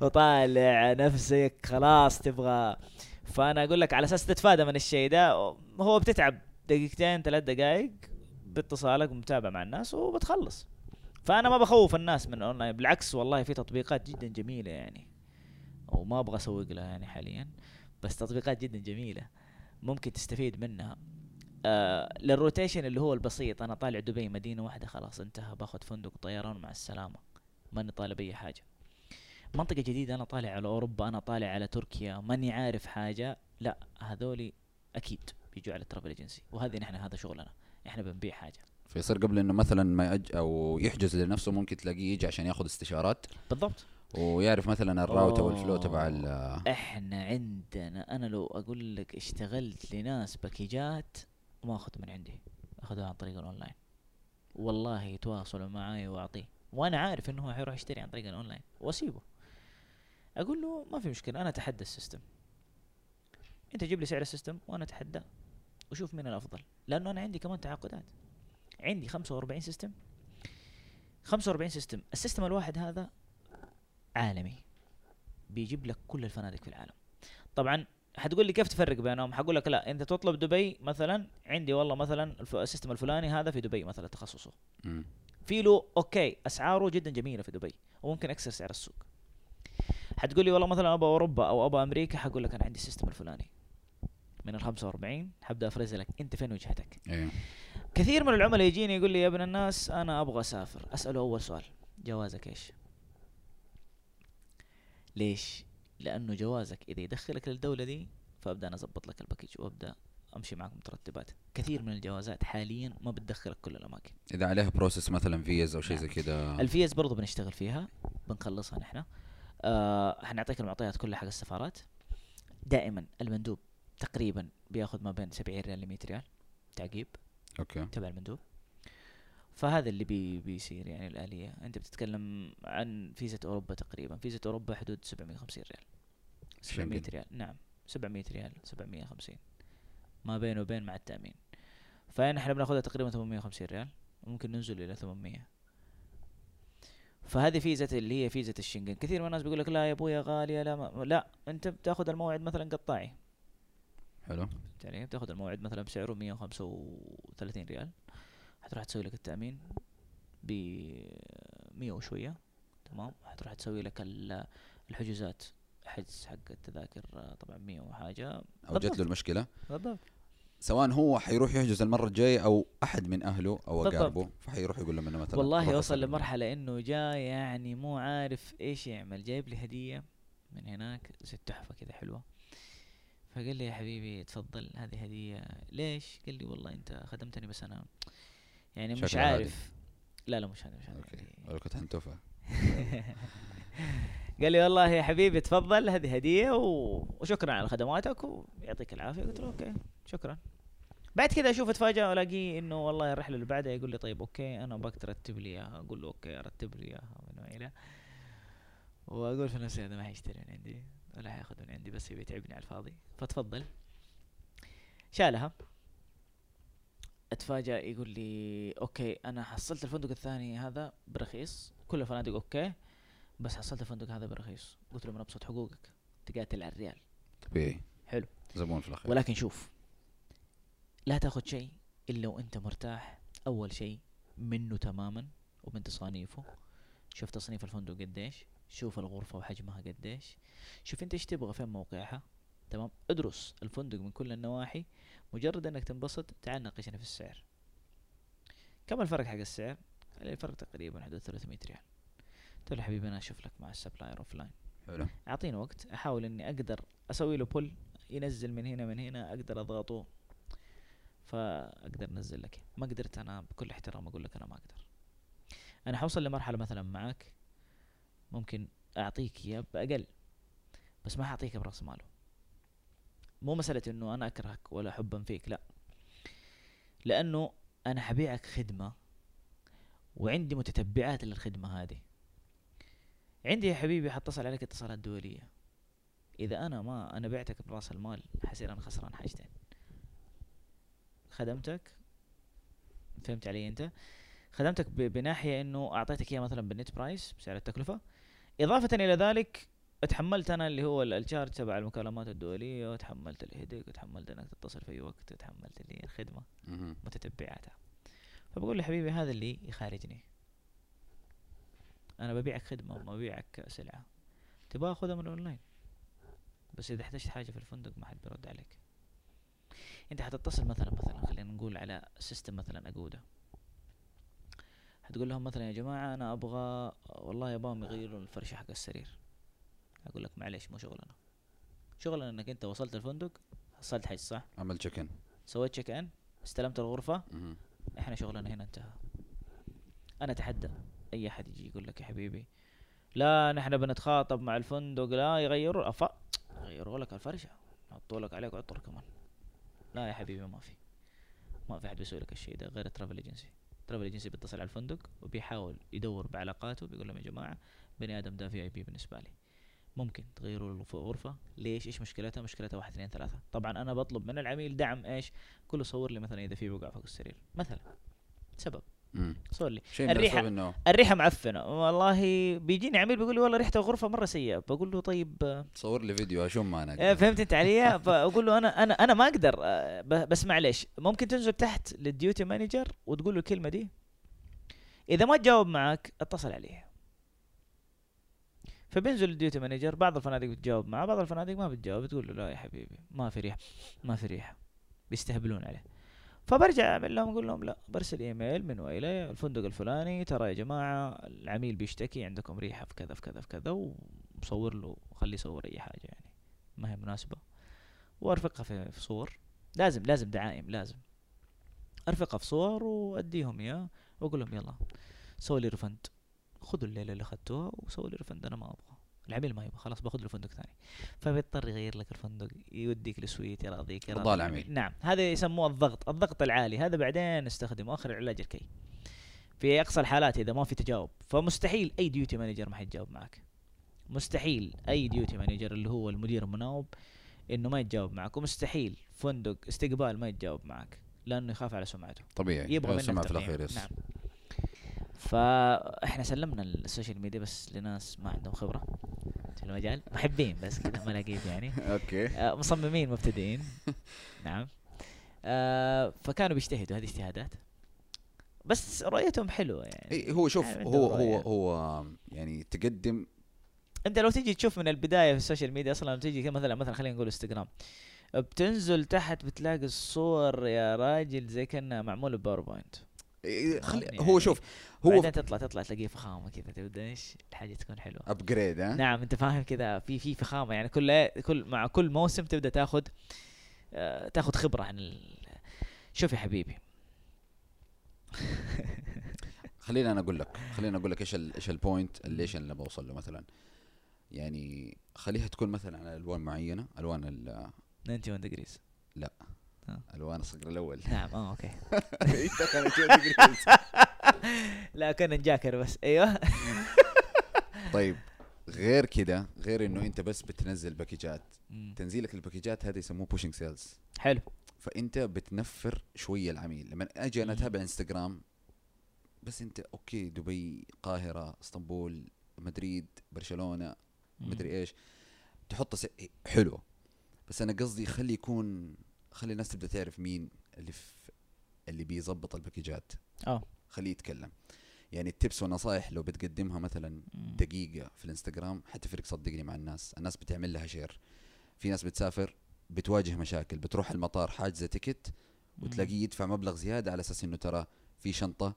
وطالع نفسك خلاص تبغى. فأنا أقول لك على أساس تتفادى من الشيء ده هو بتتعب دقيقتين ثلاث دقائق باتصالك ومتابع مع الناس وبتخلص. فأنا ما بخوف الناس من اونلاين بالعكس والله في تطبيقات جدا جميلة يعني. وما أبغى أسوق لها يعني حاليا بس تطبيقات جدا جميلة ممكن تستفيد منها. آه لل rotation اللي هو البسيط أنا طالع دبي مدينة واحدة خلاص انتهى باخذ فندق طيران مع السلامة. ماني طالب أي حاجة. منطقة جديدة أنا طالع على أوروبا أنا طالع على تركيا ماني عارف حاجة. لا هذولي أكيد بيجوا على ال travel agency وهذه نحن هذا شغلنا. إحنا بنبيع حاجة. فيصير قبل إنه مثلا ما يج أو يحجز لنفسه ممكن تلاقيه يجي عشان ياخذ استشارات. بالضبط. ويعرف مثلا ال route أو ال flow تبع ال- إحنا عندنا أنا لو أقول لك اشتغلت لناس package ات ما أخذ من عندي أخذها عن طريق الأونلاين. والله يتواصلوا معي وأعطيه. وأنا عارف إنه هو حيروح يشتري عن طريق الأونلاين. وأسيبه. أقول له ما في مشكلة أنا أتحدى ال system. أنت جيب لي سعر ال system وأنا اتحدى وشوف مين الأفضل. لأنه أنا عندي كمان تعاقدات. عندي 45 system 45 system ال system الواحد هذا عالمي. بيجيب لك كل الفنادق في العالم. طبعا حتقول لي كيف تفرق بينهم؟ حقول لك لا أنت تطلب دبي مثلا عندي والله مثلا ال system الفلاني هذا في دبي مثلا تخصصه. في له okay أسعاره جدا جميلة في دبي وممكن أكسر سعر السوق. حتقول لي والله مثلا أبغى أوروبا أو أبغى أمريكا حقول لك أنا عندي ال system الفلاني. من ال 45 حبدأ أفرز لك أنت فين وجهتك. أيوه كثير من العملاء يجيني يقول لي يا ابن الناس أنا أبغى أسافر. أسأله أول سؤال جوازك إيش؟ ليش؟ لأنه جوازك إذا يدخلك للدولة دي فأبدأ أنا أظبط لك ال package وأبدأ أمشي معك مترتبات. كثير من الجوازات حاليا ما بتدخلك كل الأماكن. إذا عليها process مثلا فيز أو شيء زي كذا. الفيز برضو بنشتغل فيها بنخلصها نحن. آه حنعطيك المعطيات كلها حق السفارات. دائما المندوب تقريبا بياخذ ما بين 70 ريال ل 100 ريال تعقيب okay. تبع المندوب. فهذا اللي بي بيصير يعني الآلية. أنت بتتكلم عن فيزا أوروبا تقريبا. فيزا أوروبا حدود 750 ريال. 700 شنقن. ريال. نعم. 700 ريال. 750 ما بين وبين مع التأمين. فنحن بناخذها تقريبا 850 ريال. ممكن ننزل إلى 800 فهذه فيزة اللي هي فيزة الشنغن كثير من الناس بيقول لك لا يا أبويا غالية لا ما لا. أنت بتاخذ الموعد مثلا قطاعي. حلو. يعني بتاخذ الموعد مثلا بسعره 135 ريال. حتروح تسوي لك التأمين ب 100 وشوية تمام؟ حتروح تسوي لك ال- الحجوزات حجز حق التذاكر طبعا 100 وحاجة. أو جت. له المشكلة بالضبط. سواء هو حيروح يحجز المرة الجاية أو أحد من أهله أو. أقاربه فحيروح يقول لهم انه مثلا والله وصل أسلم. لمرحلة إنه جاء يعني مو عارف إيش يعمل. جايب لي هدية من هناك زي التحفة كذا حلوة. فقال لي يا حبيبي تفضل. هذه هدية. ليش؟ قال لي والله أنت خدمتني بس أنا يعني مش. عارف. لا لا مش هذا مش هذا okay. كنت حنتوفى قال لي والله يا حبيبي تفضل. هذه هدية و... وشكرا على خدماتك ويعطيك العافية. قلت له okay شكرا. بعد كذا أشوف اتفاجئ والاقيه إنه والله الرحلة اللي بعدها يقول لي طيب okay أنا أبغاك ترتب لي إياها. أقول له okay أرتب لي إياها. من والى وأقول في نفسي هذا ما حيشتري من عندي. ولا حياخذ من عندي بس يبي يتعبني على الفاضي. فتفضل. شالها. اتفاجأ يقول لي okay أنا حصلت الفندق الثاني هذا برخيص. كل الفنادق okay بس حصلت الفندق هذا برخيص. قلت له من أبسط حقوقك. تقاتل على الريال. طبيعي. حلو. زبون في الأخير. ولكن شوف لا تاخذ شيء إلا وأنت مرتاح. أول شيء منه تماما ومن تصانيفه. شوف تصنيف الفندق قديش. شوف الغرفة وحجمها قديش. شوف انت إيش تبغى فين موقعها. تمام؟ ادرس الفندق من كل النواحي. مجرد انك تنبسط تعال ناقشنا في السعر. كم الفرق حق السعر؟ لي الفرق تقريبا حدود 300 ريال. قلت له حبيبي أنا أشوف لك مع ال supplier offline. حلو. أعطيني وقت. أحاول إني أقدر أسوي له pull ينزل من هنا من هنا. أقدر أضغطه. فأقدر أنزل لك. ما قدرت أنا بكل احترام أقول لك أنا ما أقدر. أنا حوصل لمرحلة مثلا معك. ممكن أعطيك إياه بأقل بس ما حأعطيك براس ماله. مو مسألة إنه أنا أكرهك ولا حبا فيك لا. لأنه أنا حبيعك خدمة وعندي متتبعات للخدمة هذه. عندي يا حبيبي حتصل عليك اتصالات دولية. إذا أنا ما أنا بعتك برأس المال حصير أنا خسران حاجتين. خدمتك فهمت علي أنت؟ خدمتك ب- بناحية إنه أعطيتك إياه مثلا بالنت برايس بسعر التكلفة. إضافة إلى ذلك اتحملت أنا اللي هو ال- الشارج تبع المكالمات الدولية وتحملت الهيدك وتحملت إنك تتصل في أي وقت وتحملت اللي الخدمة. متتبعاتها. فبقول له حبيبي هذا اللي يخارجني. أنا ببيعك خدمة وما ببيعك سلعه تبغى خذها من الأونلاين؟ بس إذا احتجت حاجة في الفندق ما حد بيرد عليك. أنت حتتصل مثلا مثلا خلينا نقول على system مثلا أجودا حتقول لهم مثلا يا جماعة أنا أبغى والله يبغاهم يغيروا الفرشه حق السرير. أقول لك معلش مو شغلنا. شغلنا إنك أنت وصلت الفندق حصلت حاجة صح؟ عمل check in سويت check in استلمت الغرفة. مهم. إحنا شغلنا هنا انتهى. أنا أتحدى. أي أحد يجي يقول لك يا حبيبي لا نحن بنتخاطب مع الفندق لا يغيروا. أف... يغيروا لك الفرشة. يحطوا لك عليك عطر كمان. لا يا حبيبي ما في. ما في أحد بيسوي لك الشيء ده غير ال travel agency ال travel agency بيتصل على الفندق وبيحاول يدور بعلاقاته بيقول لهم يا جماعة بني آدم ده VIP بالنسبة لي. ممكن تغيروا له غرفة؟ ليش؟ إيش مشكلتها مشكلتها واحد اثنين ثلاثة. طبعا أنا بطلب من العميل دعم إيش؟ كل له صور لي مثلا إذا في بقع فوق السرير. مثلا. سبب. صور الريحة- الأسباب انه الريحة معفنة. والله بيجيني عميل بيقول لي والله ريحه الغرفه مرة سيئة. بقول له طيب تصور لي فيديو اشم أنا أقدر. فهمت أنت علي؟ فأقول له أنا أنا أنا ما أقدر آه، بس معلش ممكن تنزل تحت لل duty manager وتقول له الكلمة دي؟ إذا ما تجاوب معك اتصل عليه. فبينزل ال duty manager بعض الفنادق بتجاوب معه بعض الفنادق ما بتجاوب تقول له لا يا حبيبي ما في ريحه ما في ريحة. بيستهبلون عليه. فبرجع اعمل لهم أقول لهم لا برسل إيميل من والى الفندق الفلاني ترى يا جماعة العميل بيشتكي عندكم ريحة في كذا في كذا في كذا ومصور له خليه يصور أي حاجة يعني. ما هي مناسبة. وأرفقها في, صور. لازم لازم دعائم لازم. أرفقها في صور وأديهم إياه وأقول لهم يلا سوي لي refund خذوا الليلة اللي أخذتوها وسووا لي refund أنا ما أبغى. العميل ما يبغى خلاص باخذ له فندق ثاني. فبيضطر يغير لك الفندق يوديك ل suite يراضيك يراضي رضا العميل. نعم هذا يسموه الضغط الضغط العالي. هذا بعدين نستخدمه آخر العلاج الكي. في أقصى الحالات إذا ما في تجاوب. فمستحيل أي duty manager ما حيتجاوب معك. مستحيل أي duty manager اللي هو المدير المناوب إنه ما يتجاوب معك. ومستحيل فندق استقبال ما يتجاوب معك لأنه يخاف على سمعته. طبيعي. يبغى منك في. الأخير نعم. فاحنا سلمنا ال social media بس لناس ما عندهم خبرة. في المجال. محبين بس كذا ملاقيب يعني. okay. آه، مصممين مبتدئين. نعم. آه فكانوا بيجتهدوا هذه اجتهادات بس رؤيتهم حلوة يعني. إيه هو شوف عارف هو هو يعني. هو يعني تقدم. أنت لو تيجي تشوف من البداية في ال social media أصلا لو تيجي مثلا مثلا خلينا نقول انستغرام بتنزل تحت بتلاقي الصور يا راجل زي كأنها معمولة ب PowerPoint إيه، خلي يعني هو شوف هو بعدين تطلع تطلع تلاقيه فخامة كذا تبدا إيش الحاجة تكون حلوة. upgrade ها؟ نعم أنت فاهم كذا في في فخامة يعني كل كل مع كل موسم تبدأ تاخذ آه، تاخذ خبرة عن ال... شوف يا حبيبي. خليني أنا أقول لك خليني أقول لك إيش ال إيش ال point اللي إيش اللي بوصل له مثلا. يعني خليها تكون مثلا على ألوان معينة ألوان ال- 91 degrees. الوان الصقر الأول. نعم آه okay. تقول لا كنا نجاكر بس. أيوه. طيب غير كده غير إنه أنت بس بتنزل package ات مم. تنزيلك ال package ات هذا يسموه pushing sales حلو. فأنت بتنفر شوية العميل. لما أجي أنا. أتابع إنستغرام بس أنت okay دبي القاهرة إسطنبول مدريد برشلونة مدري إيش تحط. حلو. بس أنا قصدي خلي يكون خلي الناس تبدأ تعرف مين اللي في اللي بيظبط ال package ات آه. خليه يتكلم. يعني ال tips والنصائح لو بتقدمها مثلا مم. دقيقة في الإنستغرام حتفرق صدقني مع الناس. الناس بتعمل لها share في ناس بتسافر بتواجه مشاكل بتروح المطار حاجزة ticket وتلاقيه يدفع مبلغ زيادة على أساس إنه ترى في شنطة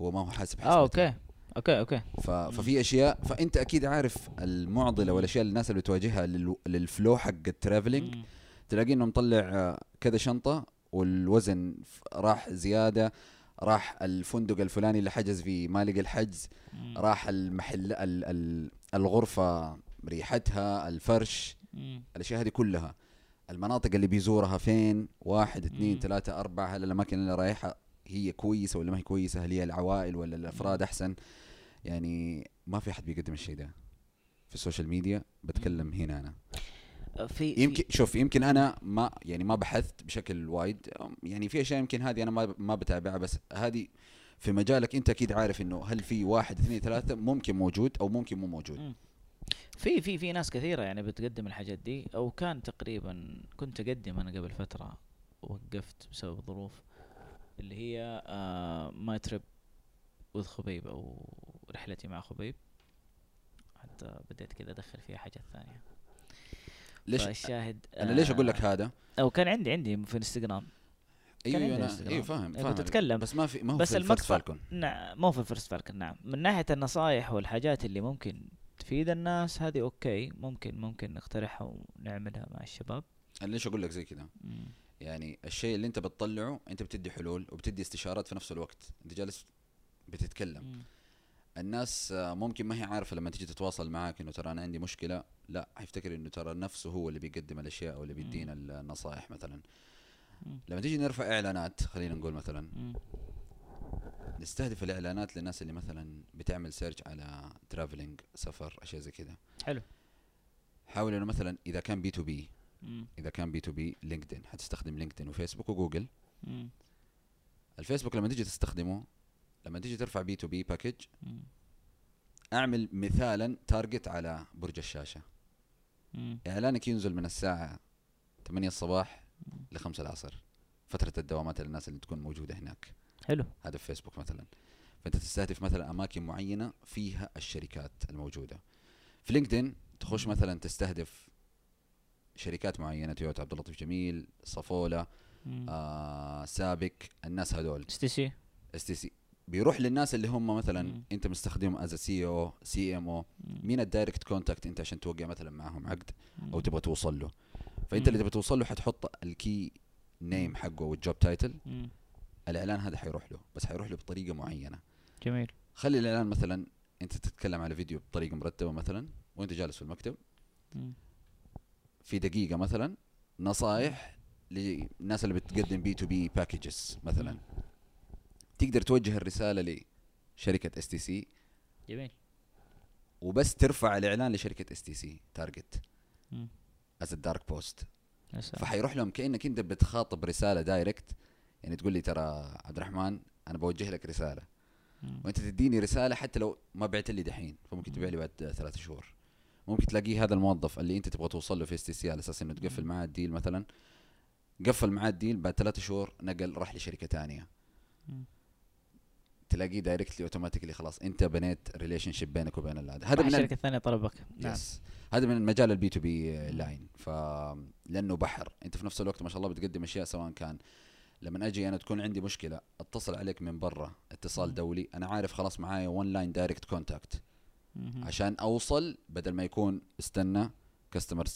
هو ما هو حاسب حسبتها. آه okay. okay okay. ف... ففي أشياء فأنت أكيد عارف المعضلة والأشياء اللي الناس اللي بتواجهها لل... لل flow حق ال travelling مم. تلاقيه إنه مطلع آه، كذا شنطة والوزن راح زيادة راح الفندق الفلاني اللي حجز فيه ما لقى الحجز مم. راح المحل ال ال الغرفة ريحتها الفرش مم. الأشياء هذه كلها. المناطق اللي بيزورها فين؟ واحد اثنين. ثلاثة أربعة هل الأماكن اللي رايحة هي كويسة ولا ما هي كويسة؟ هل هي العوائل ولا الأفراد أحسن؟ يعني ما في أحد بيقدم الشيء ده. في ال social media بتكلم هنا أنا. في في- يمكن شوف يمكن أنا ما يعني ما بحثت بشكل وايد. يعني في أشياء يمكن هذه أنا ما ما بتابعها بس هذه في مجالك أنت أكيد عارف إنه هل في واحد اثنين ثلاثة ممكن موجود أو ممكن مو موجود. في في في ناس كثيرة يعني بتقدم الحاجات دي أو كان تقريبا كنت أقدم أنا قبل فترة وقفت بسبب ظروف اللي هي آه my trip with خبيب أو رحلتي مع خبيب. حتى بديت كذا أدخل فيها حاجات ثانية. ليش؟ فالشاهد أنا ليش أقول آه، لك هذا؟ أو كان عندي عندي في انستغرام إيوه أنا. إيوه فاهم كنت فاهم. أتكلم. بس ما في ما هو بس في ال First Falcon نعم مو في ال First Falcon نعم. من ناحية النصائح والحاجات اللي ممكن تفيد الناس هذه okay. ممكن ممكن نقترحها ونعملها مع الشباب. أنا ليش أقول لك زي كذا. يعني الشيء اللي أنت بتطلعه أنت بتدي حلول وبتدي استشارات في نفس الوقت. أنت جالس بتتكلم. مم. الناس آه، ممكن ما هي عارفة لما تيجي تتواصل معاك إنه ترى أنا عندي مشكلة لا حيفتكر إنه ترى نفسه هو اللي بيقدم الأشياء أو اللي بيدينا النصائح مثلا. لما تيجي نرفع إعلانات خلينا نقول مثلا. نستهدف الإعلانات للناس اللي مثلا بتعمل search على travelling سفر أشياء زي كذا حلو حاول إنه مثلا إذا كان بي تو بي. إذا كان بي تو بي لينكدين حتستخدم لينكدين وفيسبوك وجوجل. الفيسبوك لما تيجي تستخدمه لما تيجي ترفع B2B package. أعمل مثالا target على برج الشاشة. مم. إعلانك ينزل من الساعة 8 الصباح ل 5 العصر فترة الدوامات للناس اللي تكون موجودة هناك. حلو. هذا في فيسبوك مثلا. فأنت تستهدف مثلا أماكن معينة فيها الشركات الموجودة. في لينكدين تخش مثلا تستهدف شركات معينة تويوتا عبد اللطيف جميل صفوله مم. آه سابك الناس هذول. STC STC بيروح للناس اللي هم مثلا مم. أنت مستخدمهم as CEO CMO. مين ال direct contact أنت عشان توقع مثلا معهم عقد أو. تبغى توصل له فأنت مم. اللي تبغى توصل له حتحط ال key name حقه وال job title. الإعلان هذا حيروح له بس حيروح له بطريقة معينة جميل خلي الإعلان مثلا أنت تتكلم على فيديو بطريقة مرتبة مثلا وأنت جالس في المكتب. في دقيقة مثلا نصائح للناس اللي بتقدم B2B packages مثلا تقدر توجه الرسالة لشركة STC جميل وبس ترفع الإعلان لشركة STC target. as ال dark post. فحيروح لهم كأنك أنت بتخاطب رسالة direct يعني تقول لي ترى عبد الرحمن أنا بوجه لك رسالة مم. وأنت تديني رسالة حتى لو ما بعت لي دحين فممكن تبيع لي بعد ثلاث شهور ممكن تلاقيه هذا الموظف اللي أنت تبغى توصل له في STC على أساس إنه تقفل. معاه ال deal مثلا قفل معاه ال deal بعد ثلاث شهور نقل راح لشركة ثانية. تلاقيه directly automatically خلاص انت بنيت relationship بينك وبين هذا هذا من ال- الشركة الثانية طلبك. نعم. yes هذا من مجال ال B2B line ف لأنه بحر. انت في نفس الوقت ما شاء الله بتقدم أشياء سواء كان لما أجي أنا تكون عندي مشكلة أتصل عليك من برا اتصال. دولي أنا عارف خلاص معايا one line direct contact. عشان أوصل بدل ما يكون استنى customer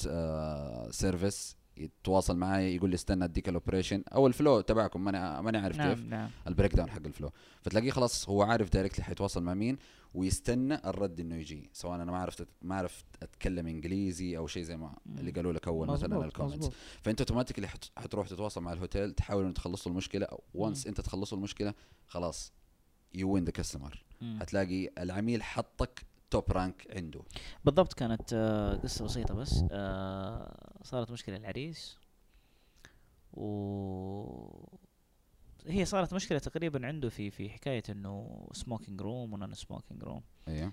service يتواصل معي يقول لي استنى أديك ال operation أو ال flow تبعكم ماني ماني عارف كيف نعم نعم ال breakdown حق ال flow فتلاقيه خلاص هو عارف directly حيتواصل مع مين ويستنى الرد إنه يجي سواء أنا ما عرفت ما عرفت أتكلم إنجليزي أو شيء زي ما. اللي قالوا لك أول مثلا ال comments. فأنت automatically حت- حتروح تتواصل مع الهوتيل تحاولوا ان تخلصوا المشكلة once. أنت تخلصوا المشكلة خلاص you win the customer. حتلاقي العميل حطك top rank عنده. بالضبط كانت آه، قصة بسيطة بس آه، صارت مشكلة العريس و هي صارت مشكلة تقريبا عنده في في حكاية إنه smoking room و non-smoking room أيوه.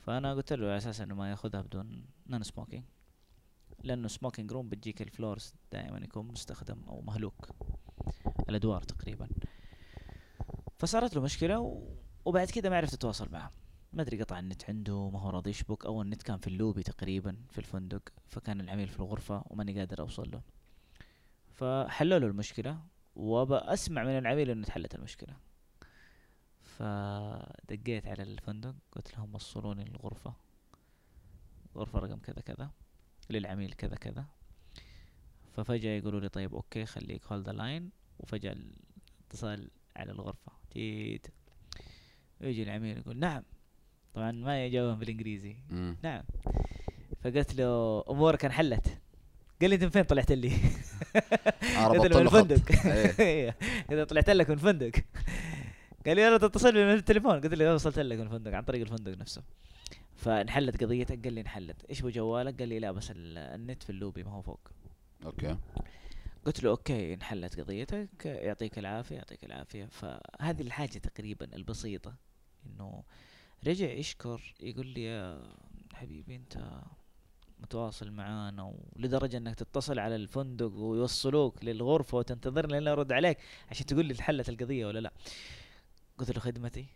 فأنا قلت له على أساس إنه ما يأخذها بدون non-smoking لأنه smoking room بتجيك ال floors دائما يكون مستخدم أو مهلوك. الأدوار تقريبا. فصارت له مشكلة و... وبعد كده ما عرفت اتواصل معه. ما أدري قطع النت عنده ما هو راضي يشبك أو النت كان في اللوبي تقريبا في الفندق فكان العميل في الغرفة وماني قادر أوصل له. فحلوا له المشكلة وبأسمع من العميل إنه اتحلت المشكلة. فدقيت على الفندق قلت لهم وصلوني الغرفة غرفة رقم كذا كذا للعميل كذا كذا. ففجأة يقولوا لي طيب okay خليك hold line وفجأة الاتصال على الغرفة. تيت يجي العميل يقول نعم. طبعا ما يجاوبهم بالإنجليزي. مم. نعم. فقلت له أمورك انحلت. قال لي أنت من فين طلعت لي؟ قلت له من. الفندق إيه. إذا طلعت لك من الفندق قال لي يلا تتصل من التليفون قلت له وصلت لك من الفندق عن طريق الفندق نفسه. فانحلت قضيتك. قال لي انحلت. إيش بجوالك قال لي لا بس ال- النت في اللوبي ما هو فوق. okay. قلت له okay انحلت قضيتك. يعطيك العافية يعطيك العافية. فهذه الحاجة تقريبا البسيطة إنه رجع يشكر يقول لي يا حبيبي أنت متواصل معانا ولدرجة أنك تتصل على الفندق ويوصلوك للغرفة وتنتظرني لين أرد عليك عشان تقول لي انحلت القضية ولا لا. قلت له خدمتي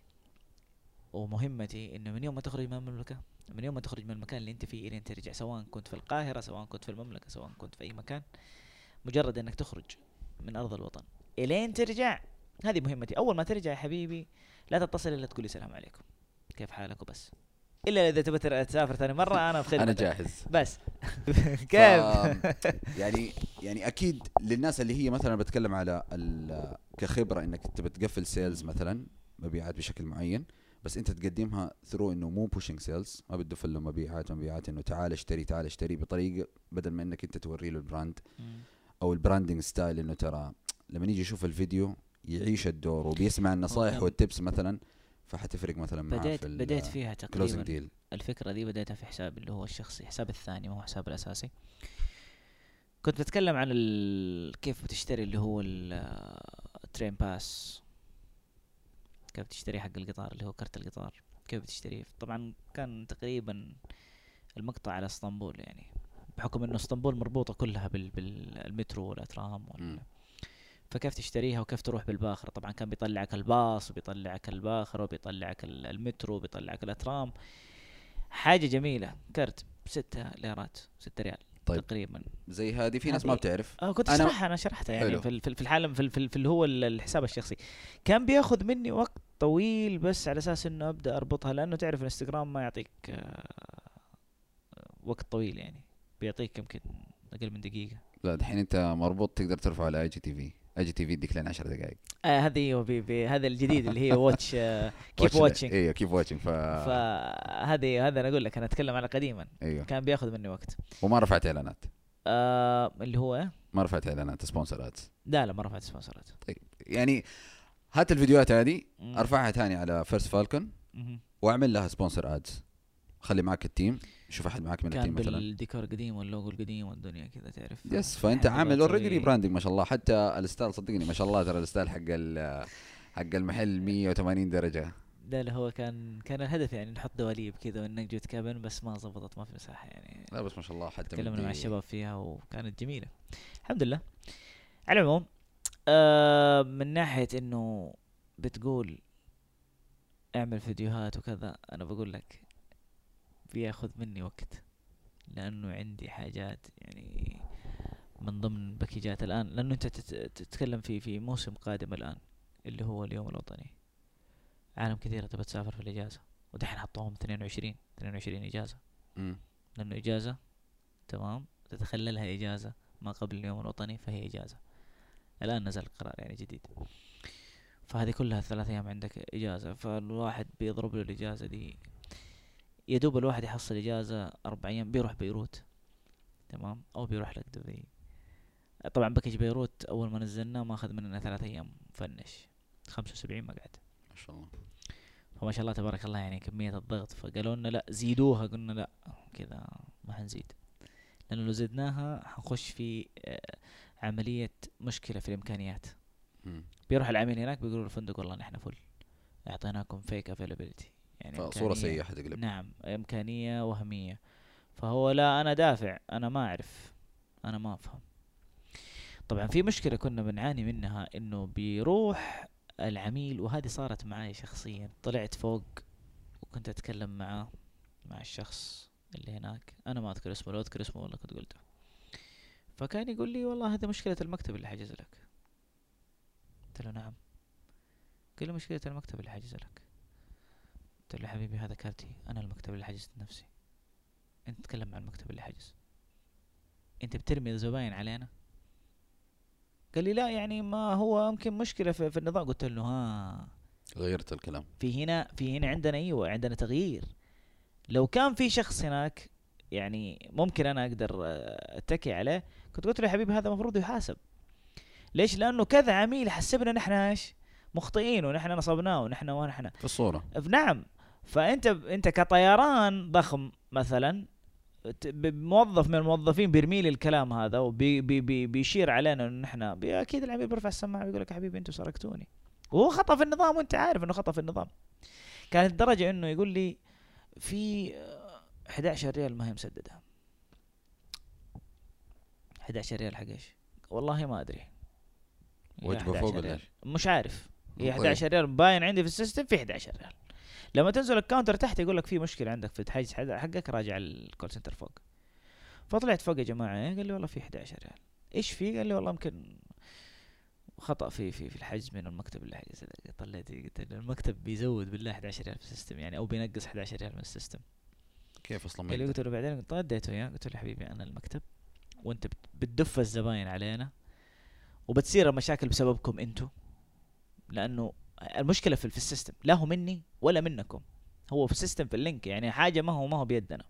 ومهمتي إنه من يوم ما تخرج من المملكة من يوم ما تخرج من المكان اللي أنت فيه الين ترجع سواء كنت في القاهرة سواء كنت في المملكة سواء كنت في أي مكان مجرد أنك تخرج من أرض الوطن الين ترجع. هذه مهمتي. أول ما ترجع يا حبيبي لا تتصل إلا تقول لي السلام عليكم. كيف حالك وبس. إلا إذا تبي تسافر ثاني مرة أنا خدمتك أنا جاهز. بس. كيف؟ يعني يعني أكيد للناس اللي هي مثلا بتكلم على كخبرة إنك تبى تقفل sales مثلا مبيعات بشكل معين بس أنت تقدمها through إنه مو pushing sales ما بده له مبيعات مبيعات إنه تعال اشتري تعال اشتري بطريقه بدل ما إنك أنت توري له ال brand. أو ال branding style إنه ترى لما يجي يشوف الفيديو يعيش الدور وبيسمع النصائح. وال tips مثلا. فحتفرق مثلا معاه بديت في بديت فيها تقريبا ديل الفكرة دي بديتها في حسابي اللي هو الشخصي حسابي الثاني ما هو حسابي الأساسي. كنت بتكلم عن. كيف بتشتري اللي هو ال train pass كيف تشتري حق القطار اللي هو كرت القطار. كيف بتشتريه؟ طبعا كان تقريبا المقطع على اسطنبول يعني بحكم إنه اسطنبول مربوطة كلها بال... بالمترو والأترام وال... فكيف تشتريها وكيف تروح بالباخرة؟ طبعا كان بيطلعك الباص وبيطلعك الباخرة وبيطلعك ال- المترو وبيطلعك الأترام. حاجة جميلة. كرت ستة ليرات ستة ريال طيب. تقريبا. زي هذه في ناس ما بتعرف. آه كنت أنا- أشرحها أنا شرحتها يعني حلو. في في في في في, ال- في اللي هو ال- الحساب الشخصي. كان بياخذ مني وقت طويل بس على أساس إنه أبدأ أربطها لأنه تعرف الانستغرام ما يعطيك آه، وقت طويل يعني. بيعطيك يمكن أقل من دقيقة. لا دحين أنت مربوط تقدر ترفعه على اي جي تي في اي جي تي في يديك لين 10 دقائق آه هذه أيوه بي- هذا الجديد اللي هي watch keep watching أيوه keep watching ف فهذه هذا أنا أقول لك أنا أتكلم على قديما. أيوه كان بياخذ مني وقت. وما رفعت إعلانات. آه اللي هو؟ ما رفعت إعلانات سبونسرات لا لا ما رفعت سبونسرات يعني هات الفيديوهات هذه. أرفعها ثاني على First Falcon. وأعمل لها sponsor ads خلي معك التيم شوف أحد معك من كان التيم مثلا؟ بالديكور القديم واللوجو القديم والدنيا كذا تعرف. yes فأنت أحب عامل already rebranding ما شاء الله. حتى ال style صدقني ما شاء الله ترى ال style حق حق المحل 180 درجة. ده اللي هو كان كان الهدف يعني نحط دواليب كذا ونجد كابن بس ما زبطت ما في مساحة يعني. لا بس ما شاء الله حتى تكلمنا مع الشباب فيها وكانت جميلة. الحمد لله. على العموم آه من ناحية إنه بتقول اعمل فيديوهات وكذا أنا بقول لك بياخذ مني وقت لأنه عندي حاجات يعني من ضمن باكيجات الآن. لأنه أنت تت- تتكلم في في موسم قادم الآن اللي هو اليوم الوطني. عالم كثيرة تبى تسافر في الإجازة. ودحين حطوهم 22 22 إجازة. مم. لأنه إجازة تمام؟ تتخللها إجازة ما قبل اليوم الوطني فهي إجازة. الآن نزل القرار يعني جديد. فهذه كلها ثلاث أيام عندك إجازة. فالواحد بيضرب له الإجازة دي يدوب الواحد يحصل إجازة أربع أيام بيروح بيروت تمام؟ أو بيروح لك دبي. طبعا باكج بيروت أول ما نزلناه ما أخذ مننا ثلاث أيام مفنش 75 مقعد ما شاء الله. فما شاء الله تبارك الله يعني كمية الضغط. فقالوا لنا لا زيدوها. قلنا لا كذا ما حنزيد. لأنه لو زدناها حنخش في آه، عملية مشكلة في الإمكانيات. مم. بيروح العميل هناك بيقولوا الفندق والله نحن فل. أعطيناكم فيك افيلابيلتي يعني فصورة سيئة حتقلب. نعم إمكانية وهمية. فهو لا أنا دافع. أنا ما أعرف. أنا ما أفهم. طبعا في مشكلة كنا بنعاني منها إنه بيروح العميل وهذه صارت معي شخصيا. طلعت فوق وكنت أتكلم معاه مع الشخص اللي هناك. أنا ما أذكر اسمه لو أذكر اسمه والله كنت قلته. فكان يقول لي والله هذه مشكلة المكتب اللي حجز لك. قلت له نعم. قال لي مشكلة المكتب اللي حجز لك. قلت له حبيبي هذا كارتي أنا المكتب اللي حجزت نفسي أنت تتكلم عن المكتب اللي حجز. أنت بترمي الزباين علينا؟ قال لي لا يعني ما هو يمكن مشكلة في, في النظام. قلت له ها. غيرت الكلام. في هنا في هنا عندنا أيوه عندنا تغيير. لو كان في شخص هناك يعني ممكن أنا أقدر أتكي عليه. كنت قلت له يا حبيبي هذا المفروض يحاسب. ليش؟ لأنه كذا عميل حسبنا نحن إيش؟ مخطئين ونحن نصبناه ونحن ونحن. في الصورة. نعم. فأنت أنت كطيران ضخم مثلا موظف من الموظفين بيرمي لي الكلام هذا وبيشير علينا إنه نحن بي- أكيد العميل بيرفع السماعة ويقول لك حبيبي أنتم سرقتوني. وهو خطأ في النظام وأنت عارف إنه خطأ في النظام. كانت الدرجه إنه يقول لي في آه، 11 ريال ما هي مسددة. 11 ريال حق إيش؟ والله ما أدري. 11 فوق ولا؟ مش عارف. هي طيب. 11 ريال باين عندي في ال system في 11 ريال. لما تنزل ال counter تحت يقول لك في مشكلة عندك في الحجز حقك راجع ال call center فوق فطلعت فوق يا جماعة؟ قال لي والله في 11 ريال إيش في قال لي والله يمكن خطأ في في في الحجز من المكتب اللي حجز طلعت قلت له المكتب بيزود بالله 11 ريال في ال system يعني أو بينقص 11 ريال من ال system كيف أصلا ما قال لي يقدر؟ قلت له بعدين اديته اياه قلت له حبيبي أنا المكتب وأنت بت- بتدف الزباين علينا وبتصير المشاكل بسببكم أنتم لأنه المشكلة في, في ال system. لا هو مني ولا منكم. هو في ال system في ال link يعني حاجة ما هو ما هو بيدنا.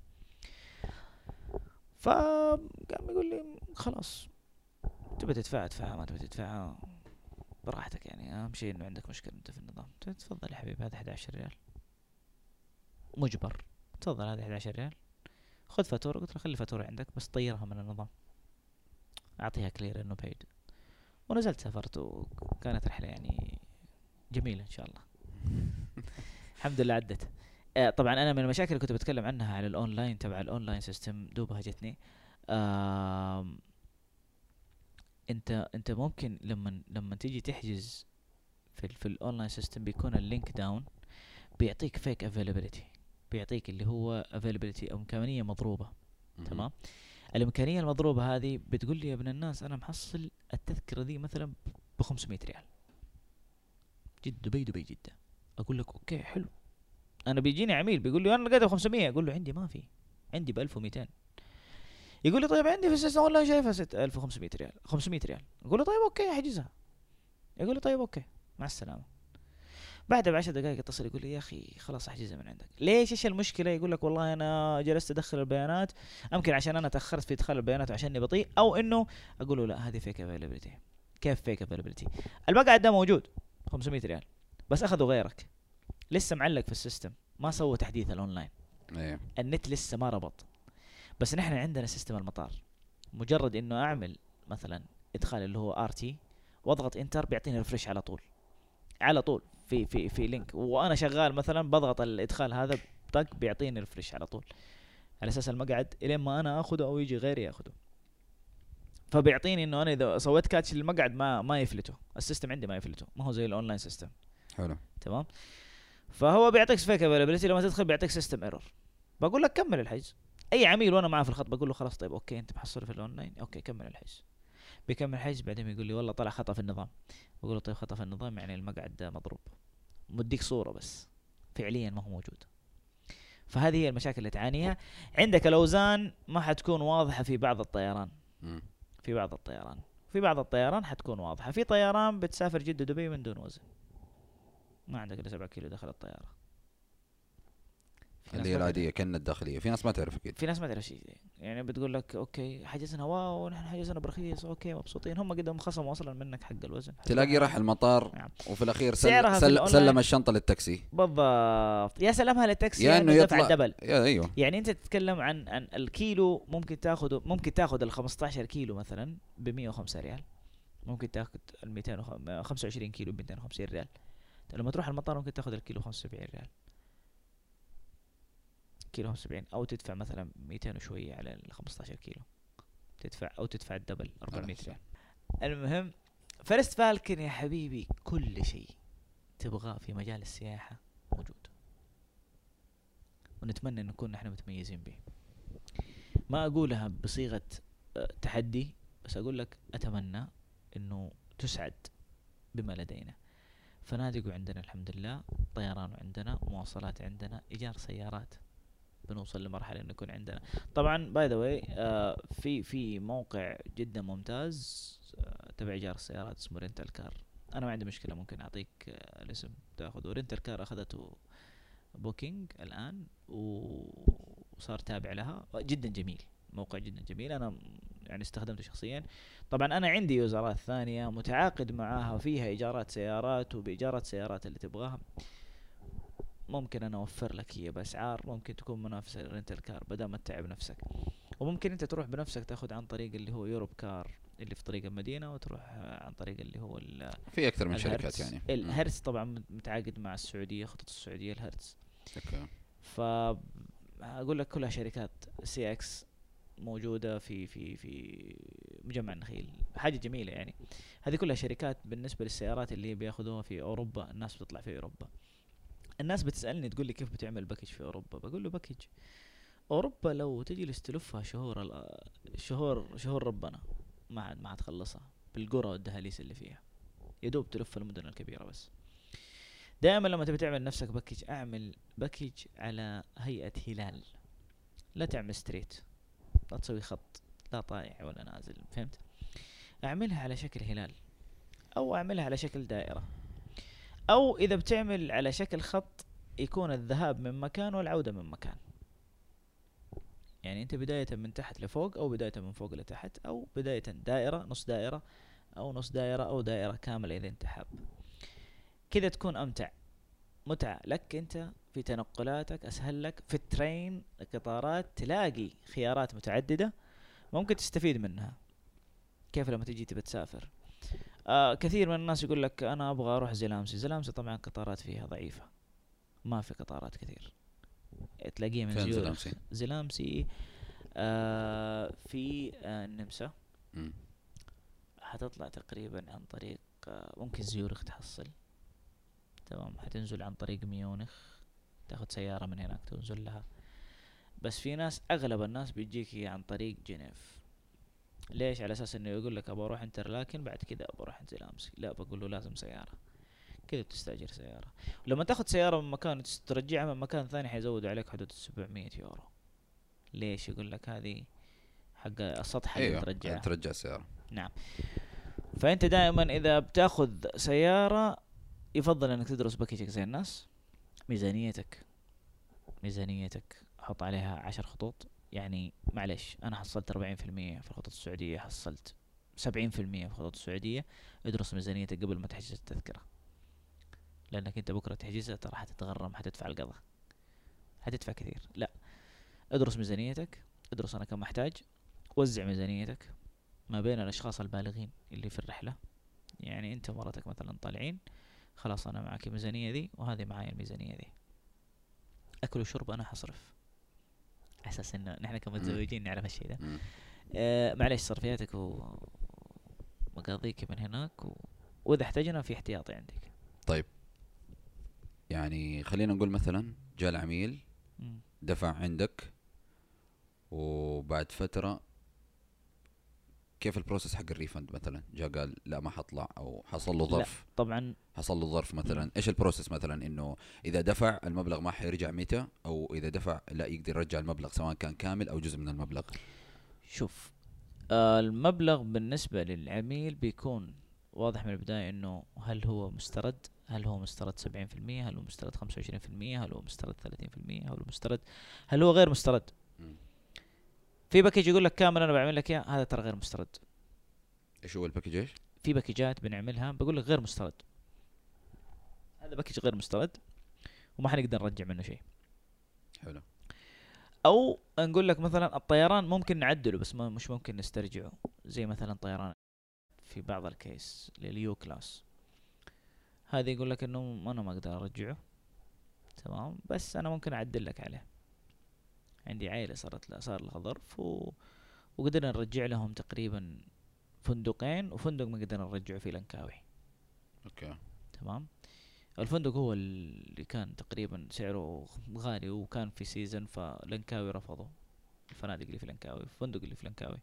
فقام يقول لي خلاص تبي تدفعها ادفعها ما تبي تدفعها براحتك يعني. أهم شيء إنه عندك مشكلة أنت في النظام. تفضل يا حبيبي هذا 11 ريال. مجبر. تفضل هذه 11 ريال. خذ فاتورة. قلت له خلي الفاتوره عندك بس طيرها من النظام. أعطيها كلير إنه بعيد. ونزلت سافرت وكانت رحلة يعني جميلة إن شاء الله. الحمد لله عدت. آه، طبعا أنا من المشاكل اللي كنت بتكلم عنها على الأونلاين تبع ال online system دوبها جتني آم، أنت أنت ممكن لما لما تيجي تحجز في في ال online system بيكون ال link down بيعطيك fake availability بيعطيك اللي هو availability أو إمكانية مضروبة. تمام؟ الإمكانية المضروبة هذه بتقول لي يا ابن الناس أنا محصل التذكرة دي مثلا ب 500 ريال. جد دبي دبي جدة. أقول لك okay حلو. أنا بيجيني عميل بيقول لي أنا لقيتها ب 500 أقول له عندي ما في. عندي ب 1200 يقول لي طيب عندي في ال system والله شايفها 6500 ريال 500 ريال. أقول له طيب okay أحجزها. يقول لي طيب okay مع السلامة. بعدها بعشر دقائق اتصل يقول لي يا أخي خلاص أحجزها من عندك. ليش؟ إيش المشكلة؟ يقول لك والله أنا جلست أدخل البيانات. يمكن عشان أنا تأخرت في إدخال البيانات وعشاني بطيء أو إنه أقول له لا هذه fake availability كيف fake availability المقعد ده موجود. 500 ريال. بس أخذوا غيرك. لسه معلق في ال system. ما سووا تحديث الأونلاين. إيه. النت لسه ما ربط. بس نحن عندنا system المطار. مجرد إنه أعمل مثلا إدخال اللي هو RT واضغط enter بيعطيني refresh على طول. على طول. في في في link وأنا شغال مثلا بضغط الإدخال هذا طق بيعطيني refresh على طول. على أساس المقعد إلين ما أنا اخذه أو يجي غيري ياخذه فبيعطيني إنه أنا إذا سويت catch للمقعد ما ما يفلته. ال system عندي ما يفلته. ما هو زي ال online system حلو. تمام؟ فهو بيعطيك fake availability لما تدخل بيعطيك system error بقول لك كمل الحجز. أي عميل وأنا معاه في الخط بقول له خلاص طيب okay أنت محصله في ال online. okay كمل الحجز. بيكمل حجز بعدين يقول لي والله طلع خطأ في النظام. بقول له طيب خطأ في النظام يعني المقعد مضروب. مديك صورة بس. فعليا ما هو موجود. فهذه هي المشاكل اللي تعانيها. عندك الأوزان ما حتكون واضحة في بعض الطيران. في بعض الطيران. في بعض الطيران حتكون واضحة. في طيران بتسافر جدة دبي من دون وزن. ما عندك إلا 7 كيلو داخل ناس اللي هي العادية كأنها الداخلية. في ناس ما تعرف أكيد. في ناس ما تعرف شيء يعني بتقول لك okay حجزنا wow نحن حجزنا برخيص okay مبسوطين. هم قدهم خصموا أصلا منك حق الوزن. تلاقيه راح المطار نعم. وفي الأخير سل سل سلم الشنطة للتاكسي. بالضبط. يا سلامها للتاكسي يا إنه يطلع- الدبل. يا أيوه. يعني أنت تتكلم عن عن الكيلو ممكن تاخذ ممكن تاخذ ال 15 كيلو مثلا ب 105 ريال. ممكن تاخذ ال 225 كيلو ب 250 ريال. لما تروح المطار ممكن تاخذ الكيلو 75 ريال. كيلو 75 أو تدفع مثلا 200 وشوية على ال 15 كيلو. تدفع أو تدفع الدبل 400 ريال. المهم First Falcon يا حبيبي كل شيء تبغاه في مجال السياحة موجود. ونتمنى إن نكون نحن متميزين به. ما أقولها بصيغة آه، تحدي بس أقول لك أتمنى إنه تسعد بما لدينا. فنادق عندنا الحمد لله طيران عندنا مواصلات عندنا إيجار سيارات. بنوصل لمرحلة إنه يكون عندنا. طبعا by the way في في موقع جدا ممتاز آه، تبع إيجار السيارات اسمه Rental Car أنا ما عندي مشكلة ممكن أعطيك آه، الاسم تأخذه. Rental Car أخذته Booking الآن وصار تابع لها. جدا جميل موقع جدا جميل. أنا يعني استخدمته شخصيا. طبعا أنا عندي يوزرات ثانية متعاقد معاها فيها إيجارات سيارات وبإيجارات سيارات اللي تبغاها. ممكن أنا أوفر لك هي باسعار ممكن تكون منافسة لل rental car بدل ما تتعب نفسك. وممكن أنت تروح بنفسك تاخذ عن طريق اللي هو يوروب كار اللي في طريق المدينة وتروح عن طريق اللي هو في أكثر من شركات. يعني. الهرتز طبعا مت- متعاقد مع السعودية خطوط السعودية الهرتز. أوكي. ف أقول لك كلها شركات CX موجودة في في في مجمع النخيل. حاجة جميلة يعني. هذه كلها شركات بالنسبة للسيارات اللي بياخذوها في أوروبا الناس بتطلع في أوروبا. الناس بتسألني تقول لي كيف بتعمل package في أوروبا؟ بقول له package. أوروبا لو تجلس تلفها شهور شهور شهور ربنا ما عاد ما حتخلصها بالقرى والدهاليز اللي فيها. يدوب تلف المدن الكبيرة بس. دائما لما تبي تعمل نفسك package أعمل package على هيئة هلال. لا تعمل straight. لا تسوي خط. لا طايح ولا نازل. فهمت؟ أعملها على شكل هلال. أو أعملها على شكل دائرة. أو إذا بتعمل على شكل خط يكون الذهاب من مكان والعودة من مكان. يعني أنت بداية من تحت لفوق أو بداية من فوق لتحت أو بداية دائرة نص دائرة أو نص دائرة أو دائرة كاملة إذا أنت حاب. كذا تكون أمتع. متعة لك أنت في تنقلاتك أسهل لك في الترين القطارات تلاقي خيارات متعددة ممكن تستفيد منها. كيف لما تجي تبى تسافر؟ آه كثير من الناس يقول لك أنا أبغى أروح زلامسي. زلامسي طبعا قطارات فيها ضعيفة. ما في قطارات كثير. تلاقيها من زيورخ زلامسي؟ زلامسي آه في آه النمسا. حتطلع تقريبا عن طريق آه، ممكن زيورخ تحصل. تمام. حتنزل عن طريق ميونخ. تاخذ سيارة من هناك تنزل لها. بس في ناس أغلب الناس بيجيك هي عن طريق جنيف. ليش؟ على أساس إنه يقول لك أبغى أروح انترلاكن بعد كذا أبغى أروح زلامسي لا بقول له لازم سيارة. كذا بتستاجر سيارة. ولما تاخذ سيارة من مكان ترجعها من مكان ثاني حيزودوا عليك حدود 700 يورو. ليش؟ يقول لك هذه حق السطح اللي أيوه ترجعها. ترجع السيارة. نعم. فأنت دائما إذا بتاخذ سيارة يفضل إنك تدرس باكجك زي الناس ميزانيتك ميزانيتك حط عليها عشر خطوط. يعني معلش أنا حصلت 40% في الخطوط السعودية حصلت 70% في الخطوط السعودية. ادرس ميزانيتك قبل ما تحجز التذكرة. لأنك أنت بكرة تحجزها ترى حتتغرم حتدفع القضاء. حتدفع كثير. لا ادرس ميزانيتك ادرس أنا كم أحتاج وزع ميزانيتك ما بين الأشخاص البالغين اللي في الرحلة. يعني أنت ومرتك مثلا طالعين خلاص أنا معك الميزانية ذي وهذه معايا الميزانية ذي. أكل وشرب أنا حصرف. أساس إنه نحن كمتزوجين نعرف الشيء مم. آه معلش صرفياتك ومقاضيك من هناك و... وإذا احتاجنا في احتياطي عندك يعني خلينا نقول مثلا جاء العميل. دفع عندك وبعد فترة كيف ال process حق ال refund مثلا؟ جاء قال لا ما حطلع أو حصل له لا. ظرف. طبعا. حصل له ظرف مثلا. إيش ال process مثلا؟ إنه إذا دفع المبلغ ما حيرجع متى أو إذا دفع لا يقدر يرجع المبلغ سواء كان كامل أو جزء من المبلغ. شوف آه المبلغ بالنسبة للعميل بيكون واضح من البداية إنه هل هو مسترد؟ هل هو مسترد 70% هل هو مسترد 25% هل هو مسترد 30% هل هو مسترد؟ هل هو غير مسترد؟ مم. في package يقول لك كامل أنا بعمل لك إياه. هذا ترى غير مسترد. إيش هو ال package إيش؟ في package ات بنعملها بقول لك غير مسترد. هذا package غير مسترد وما حنقدر نرجع منه شيء. حلو. أو نقول لك مثلا الطيران ممكن نعدله بس ما مش ممكن نسترجعه. زي مثلا طيران في بعض ال case ل ال U class. هذا يقول لك إنه أنا ما أقدر أرجعه. تمام؟ بس أنا ممكن أعدل لك عليه. عندي عائله صارت لها صار لها ظرف و... وقدرنا نرجع لهم تقريبا فندقين وفندق ما قدرنا نرجعه في لنكاوي أوكي. تمام؟ الفندق هو اللي كان تقريبا سعره غالي وكان في season فلنكاوي رفضوا. الفنادق اللي في لنكاوي الفندق اللي في لنكاوي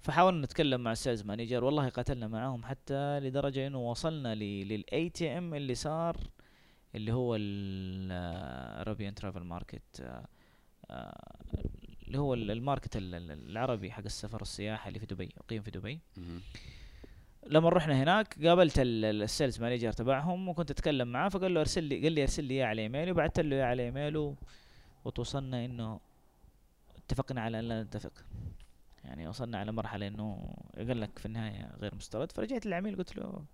فحاولنا نتكلم مع ال sales manager والله قاتلنا معاهم حتى لدرجة إنه وصلنا لل ATM اللي صار اللي هو ال Arabian Travel Market اللي هو ال- ال market ال- ال- العربي حق السفر والسياحة اللي في دبي يقيم في دبي. لما رحنا هناك قابلت ال- ال- ال sales manager تبعهم وكنت أتكلم معاه فقال له أرسل لي قال لي أرسل لي إياه على إيميلي. وبعثت له إياه على ايميله وتوصلنا إنه اتفقنا على أن لا نتفق. يعني وصلنا على مرحلة إنه قال لك في النهاية غير مسترد. فرجعت للعميل قلت له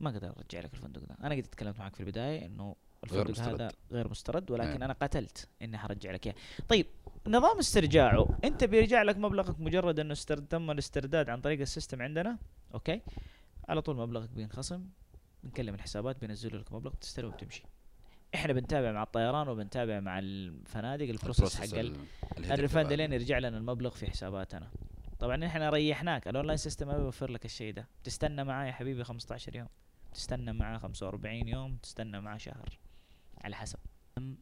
ما أقدر أرجع لك الفندق ده. أنا قد تكلمت معك في البداية إنه الفندق مسترد. هذا غير مسترد ولكن نعم. أنا قتلت إني حرجع لك إياه. طيب نظام استرجاعه أنت بيرجع لك مبلغك مجرد أنه استر... تم الاسترداد عن طريق ال system عندنا okay؟ على طول مبلغك بينخصم بنكلم الحسابات بينزلوا لك مبلغ تستلم وبتمشي إحنا بنتابع مع الطيران وبنتابع مع الفنادق ال process حق ال refund لين يرجع لنا المبلغ في حساباتنا. طبعا إحنا ريحناك ال online system ما بيوفر لك الشيء ده. تستنى معاه يا حبيبي 15 يوم تستنى معاه 45 يوم تستنى معاه شهر. على حسب. أم،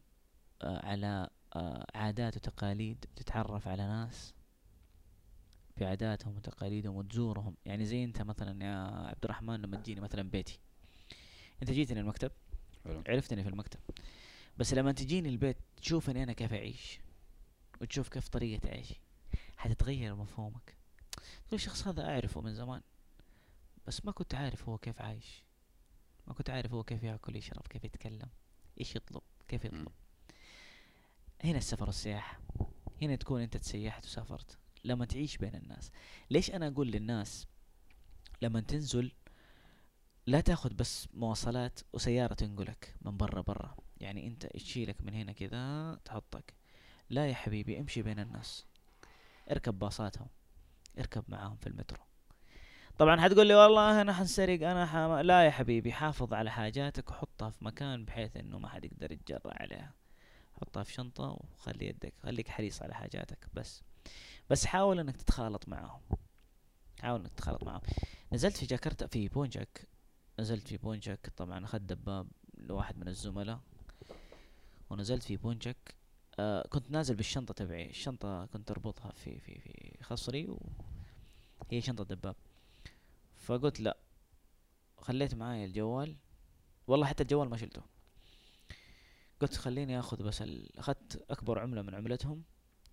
على آه، عادات وتقاليد تتعرف على ناس بعاداتهم وتقاليدهم وتزورهم. يعني زي انت مثلا يا عبد الرحمن لما تجيني مثلا بيتي. انت جيتني المكتب حلو. عرفتني في المكتب. بس لما تجيني البيت تشوفني أنا كيف أعيش وتشوف كيف طريقة عيشي حتتغير مفهومك. تقول الشخص هذا أعرفه من زمان بس ما كنت عارف هو كيف عايش. ما كنت عارف هو كيف ياكل يشرب كيف يتكلم. إيش يطلب؟ كيف. يطلب؟ هنا السفر والسياحة هنا تكون أنت تسيحت وسافرت. لما تعيش بين الناس ليش أنا أقول للناس لما تنزل لا تأخذ بس مواصلات وسيارة تنقلك من برا برا؟ يعني أنت تشيلك من هنا كذا تحطك. لا يا حبيبي امشي بين الناس. اركب باصاتهم. اركب معاهم في المترو. طبعا حتقول لي والله أنا حنسرق أنا حما... لا يا حبيبي حافظ على حاجاتك وحطها في مكان بحيث إنه ما حد يقدر يتجرأ عليها. حطها في شنطة وخلي يدك خليك حريص على حاجاتك بس. بس حاول إنك تتخالط معاهم. حاول إنك تتخالط معاهم. نزلت في جاكرتا في بونجاك. نزلت في بونجاك طبعا أخذت دباب لواحد من الزملاء. ونزلت في بونجاك. آه كنت نازل بالشنطة تبعي الشنطة كنت أربطها في في في خصري وهي شنطة دباب. فقلت لا. خليت معايا الجوال. والله حتى الجوال ما شلته. قلت خليني آخذ بس ال... أخذت أكبر عملة من عملتهم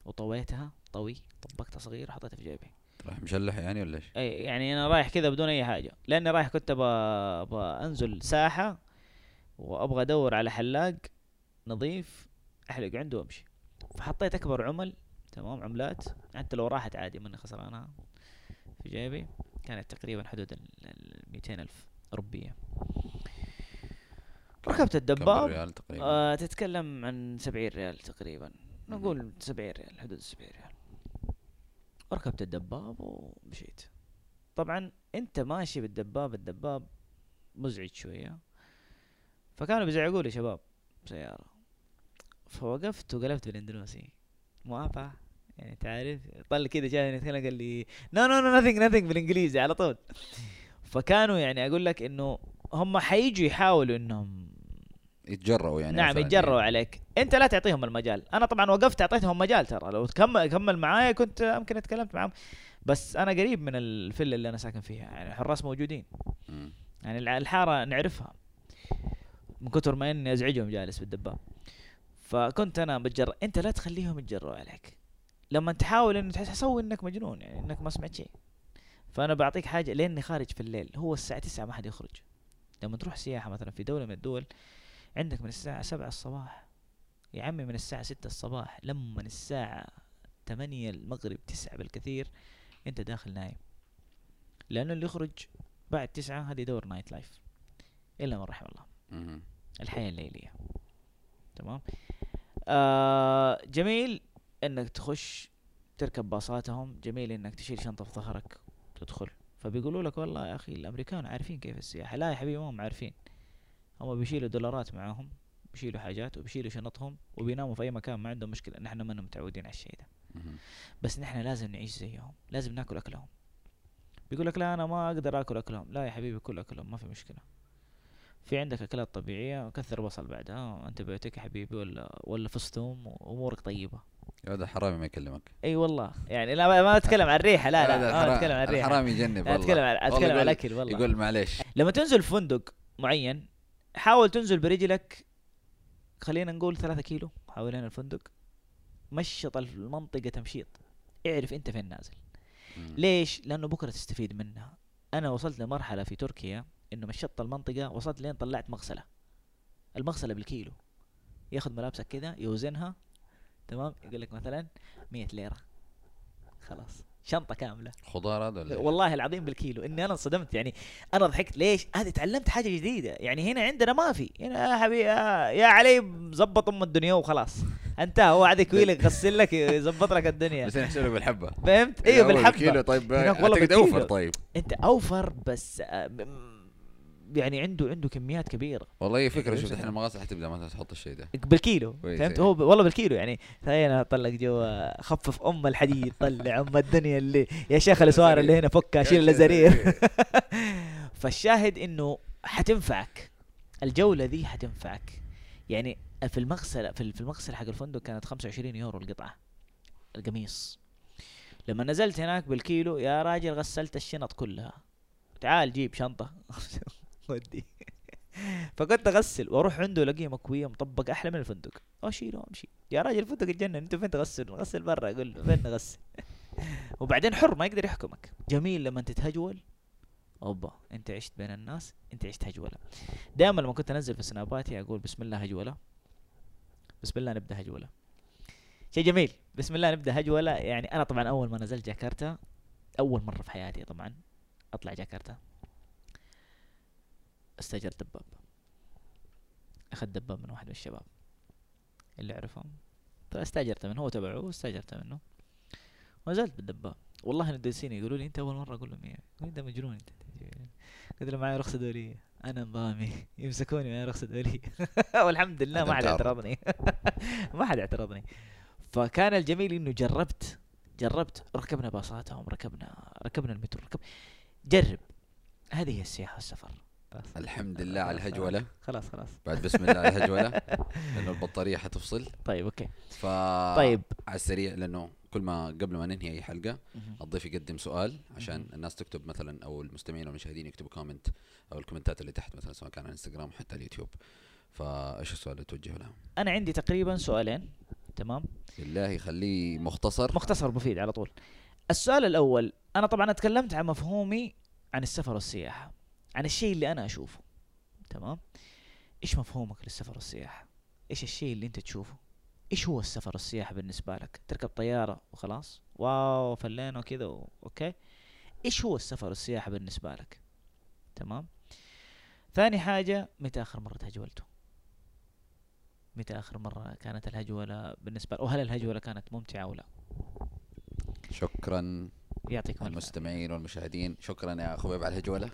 وطويتها. طوي طبقتها صغير وحطيتها في جيبي. راح مشلح يعني ولا إيش؟ اي يعني أنا رايح كذا بدون أي حاجة. لأني رايح كنت أبغى انزل ساحة وأبغى أدور على حلاق نظيف احلق عنده وأمشي. فحطيت أكبر عمل تمام عملات. حتى لو راحت عادي ماني خسرانها في جيبي. كانت تقريبا حدود ال ال 200 ألف روبية. ركبت الدباب ريال تقريبا؟ آه تتكلم عن 70 ريال تقريبا. نقول 70 ريال حدود 70 ريال. ركبت الدباب ومشيت. طبعا أنت ماشي بالدباب الدباب مزعج شوية. فكانوا بيزعقوا لي شباب سيارة. فوقفت وقلبت بالإندونيسي. موافقة؟ يعني تعرف؟ طل كذا شافني يتكلم قال لي no no no nothing nothing بالإنجليزي على طول. فكانوا يعني أقول لك إنه هم حيجوا يحاولوا إنهم يتجرؤوا يعني نعم يتجرؤوا يعني. عليك. أنت لا تعطيهم المجال. أنا طبعا وقفت أعطيتهم مجال ترى. لو كمل كمل معايا كنت يمكن أتكلمت معاهم. بس أنا قريب من الفله اللي أنا ساكن فيها. يعني الحراس موجودين. مم. يعني الحارة نعرفها. من كثر ما إني أزعجهم جالس بالدباب فكنت أنا بتجرأ أنت لا تخليهم يتجرؤوا عليك. لما تحاول إنه تحس سوي إنك مجنون يعني إنك ما سمعت شيء. فأنا بعطيك حاجة لأني خارج في الليل هو الساعة 9 ما حد يخرج. لما تروح سياحة مثلا في دولة من الدول عندك من الساعة 7 الصباح. يا عمي من الساعة 6 الصباح لما الساعة 8 المغرب 9 بالكثير أنت داخل نايم. لأنه اللي يخرج بعد 9 هذه دور night life إلا من رحم الله. الحياة الليلية. تمام؟ آه جميل. إنك تخش تركب باصاتهم جميل إنك تشيل شنطة في ظهرك تدخل. فبيقولوا لك والله يا أخي الأمريكان عارفين كيف السياحة. لا يا حبيبي ما هم عارفين. هم بيشيلوا دولارات معاهم بيشيلوا حاجات وبيشيلوا شنطهم وبيناموا في أي مكان ما عندهم مشكلة. نحن ما متعودين على الشيء ده. بس نحن لازم نعيش زيهم لازم ناكل أكلهم. بيقول لك لا أنا ما أقدر آكل أكلهم. لا يا حبيبي كل أكلهم ما في مشكلة. في عندك أكلات طبيعية كثر بصل بعدها انت بيوتك يا حبيبي ولا ولا فستوم وأمورك طيبة. يا هذا حرامي ما يكلمك. إي والله. يعني لا ما- أتكلم عن الريحة لا لا هذا ما أتكلم عن الريحة. الحرامي يجنب لا، والله. أتكلم عن أتكلم عن الأكل والله. يقول معليش. لما تنزل فندق معين حاول تنزل برجلك خلينا نقول ثلاثة كيلو حوالين الفندق. مشط المنطقة تمشيط. اعرف أنت فين نازل. مم. ليش؟ لأنه بكرة تستفيد منها. أنا وصلت لمرحلة في تركيا إنه مشطت المنطقة وصلت لين طلعت مغسلة. المغسلة بالكيلو. ياخذ ملابسك كذا يوزنها تمام؟ يقول لك مثلا 100 ليرة. خلاص. شنطة كاملة. خضار هذا ولا؟ والله العظيم بالكيلو. إني أنا انصدمت. يعني أنا ضحكت. ليش؟ هذه تعلمت حاجة جديدة. يعني هنا عندنا ما في. هنا يا حبيبي يا, علي ظبط أم الدنيا وخلاص. انتهى. هو عاد يكوي لك يغسل لك يظبط لك الدنيا. بس نحسبه بالحبة. فهمت؟ أيوه بالحبة. بالكيلو طيب هناك والله أعتقد بالكيلو. أوفر طيب. أنت أوفر بس آه، يعني عنده عنده كميات كبيرة. والله هي فكرة شوف صح. الحين المغاسل حتبدا ما تحط الشيء ده بالكيلو فهمت؟ إيه. هو. والله بالكيلو يعني. أنا اطلق جوا خفف أم الحديد طلع أم الدنيا اللي يا شيخ الإسوار اللي هنا فكها شيل الازارير فالشاهد إنه حتنفعك. الجولة ذي حتنفعك. يعني في المغسلة في في المغسلة حق الفندق كانت 25 يورو القطعة القميص. لما نزلت هناك بالكيلو يا راجل غسلت الشنط كلها. تعال جيب شنطة. ودي. فكنت أغسل وأروح عنده الاقيه مكوية مطبق أحلى من الفندق. أشيله وأمشي. يا راجل الفندق اتجنن أنتوا فين تغسل؟ نغسل برا أقول له. فين نغسل؟ وبعدين حر ما يقدر يحكمك. جميل لما تتهجول أوبا أنت عشت بين الناس أنت عشت هجولة. دائما لما كنت أنزل في سناباتي أقول بسم الله هجولة. بسم الله نبدأ هجولة. شيء جميل بسم الله نبدأ هجولة. يعني أنا طبعا أول ما نزلت جاكرتا أول مرة في حياتي طبعا أطلع جاكرتا. استاجرت دباب. اخذت دباب من واحد من الشباب اللي اعرفهم فاستاجرته منه هو تبعه واستاجرته منه. ونزلت بالدباب. والله ندسين يقولوا لي أنت أول مرة. أقول لهم إيه. أنت مجنون أنت. قلت لهم معي رخصة دوليه أنا نظامي يمسكوني معي رخصة دوليه والحمد لله ما حد. اعترضني. ما حد اعترضني. فكان الجميل إنه جربت جربت ركبنا باصاتهم ركبنا ركبنا المترو ركب. جرب. هذه هي السياحة والسفر. خلاص. الحمد لله على خلاص، الهجولة. خلاص خلاص. بعد بسم الله على الهجولة لأنه البطارية حتفصل. طيب okay. ف طيب. على السريع لأنه كل ما قبل ما ننهي أي حلقة الضيف يقدم سؤال عشان. الناس تكتب مثلا أو المستمعين والمشاهدين يكتبوا comment أو ال comment ات اللي تحت مثلا سواء كان على الانستغرام وحتى اليوتيوب. فإيش السؤال اللي توجهه لهم؟ أنا عندي تقريبا سؤالين. تمام؟ بالله يخليه مختصر. مختصر مفيد على طول. السؤال الأول أنا طبعا أتكلمت عن مفهومي عن السفر والسياحة. عن الشيء اللي أنا أشوفه تمام؟ إيش مفهومك للسفر والسياحه إيش الشيء اللي أنت تشوفه؟ إيش هو السفر والسياحه بالنسبة لك؟ تركب طيارة وخلاص؟ wow فلينا وكذا و- okay؟ إيش هو السفر والسياحه بالنسبة لك؟ تمام؟ ثاني حاجة متى آخر مرة تهجولتوا متى آخر مرة كانت الهجولة بالنسبة وهل الهجولة كانت ممتعة أو لا؟ شكرا يعطيكم المستمعين والمشاهدين. شكرا يا أخوي على الهجولة.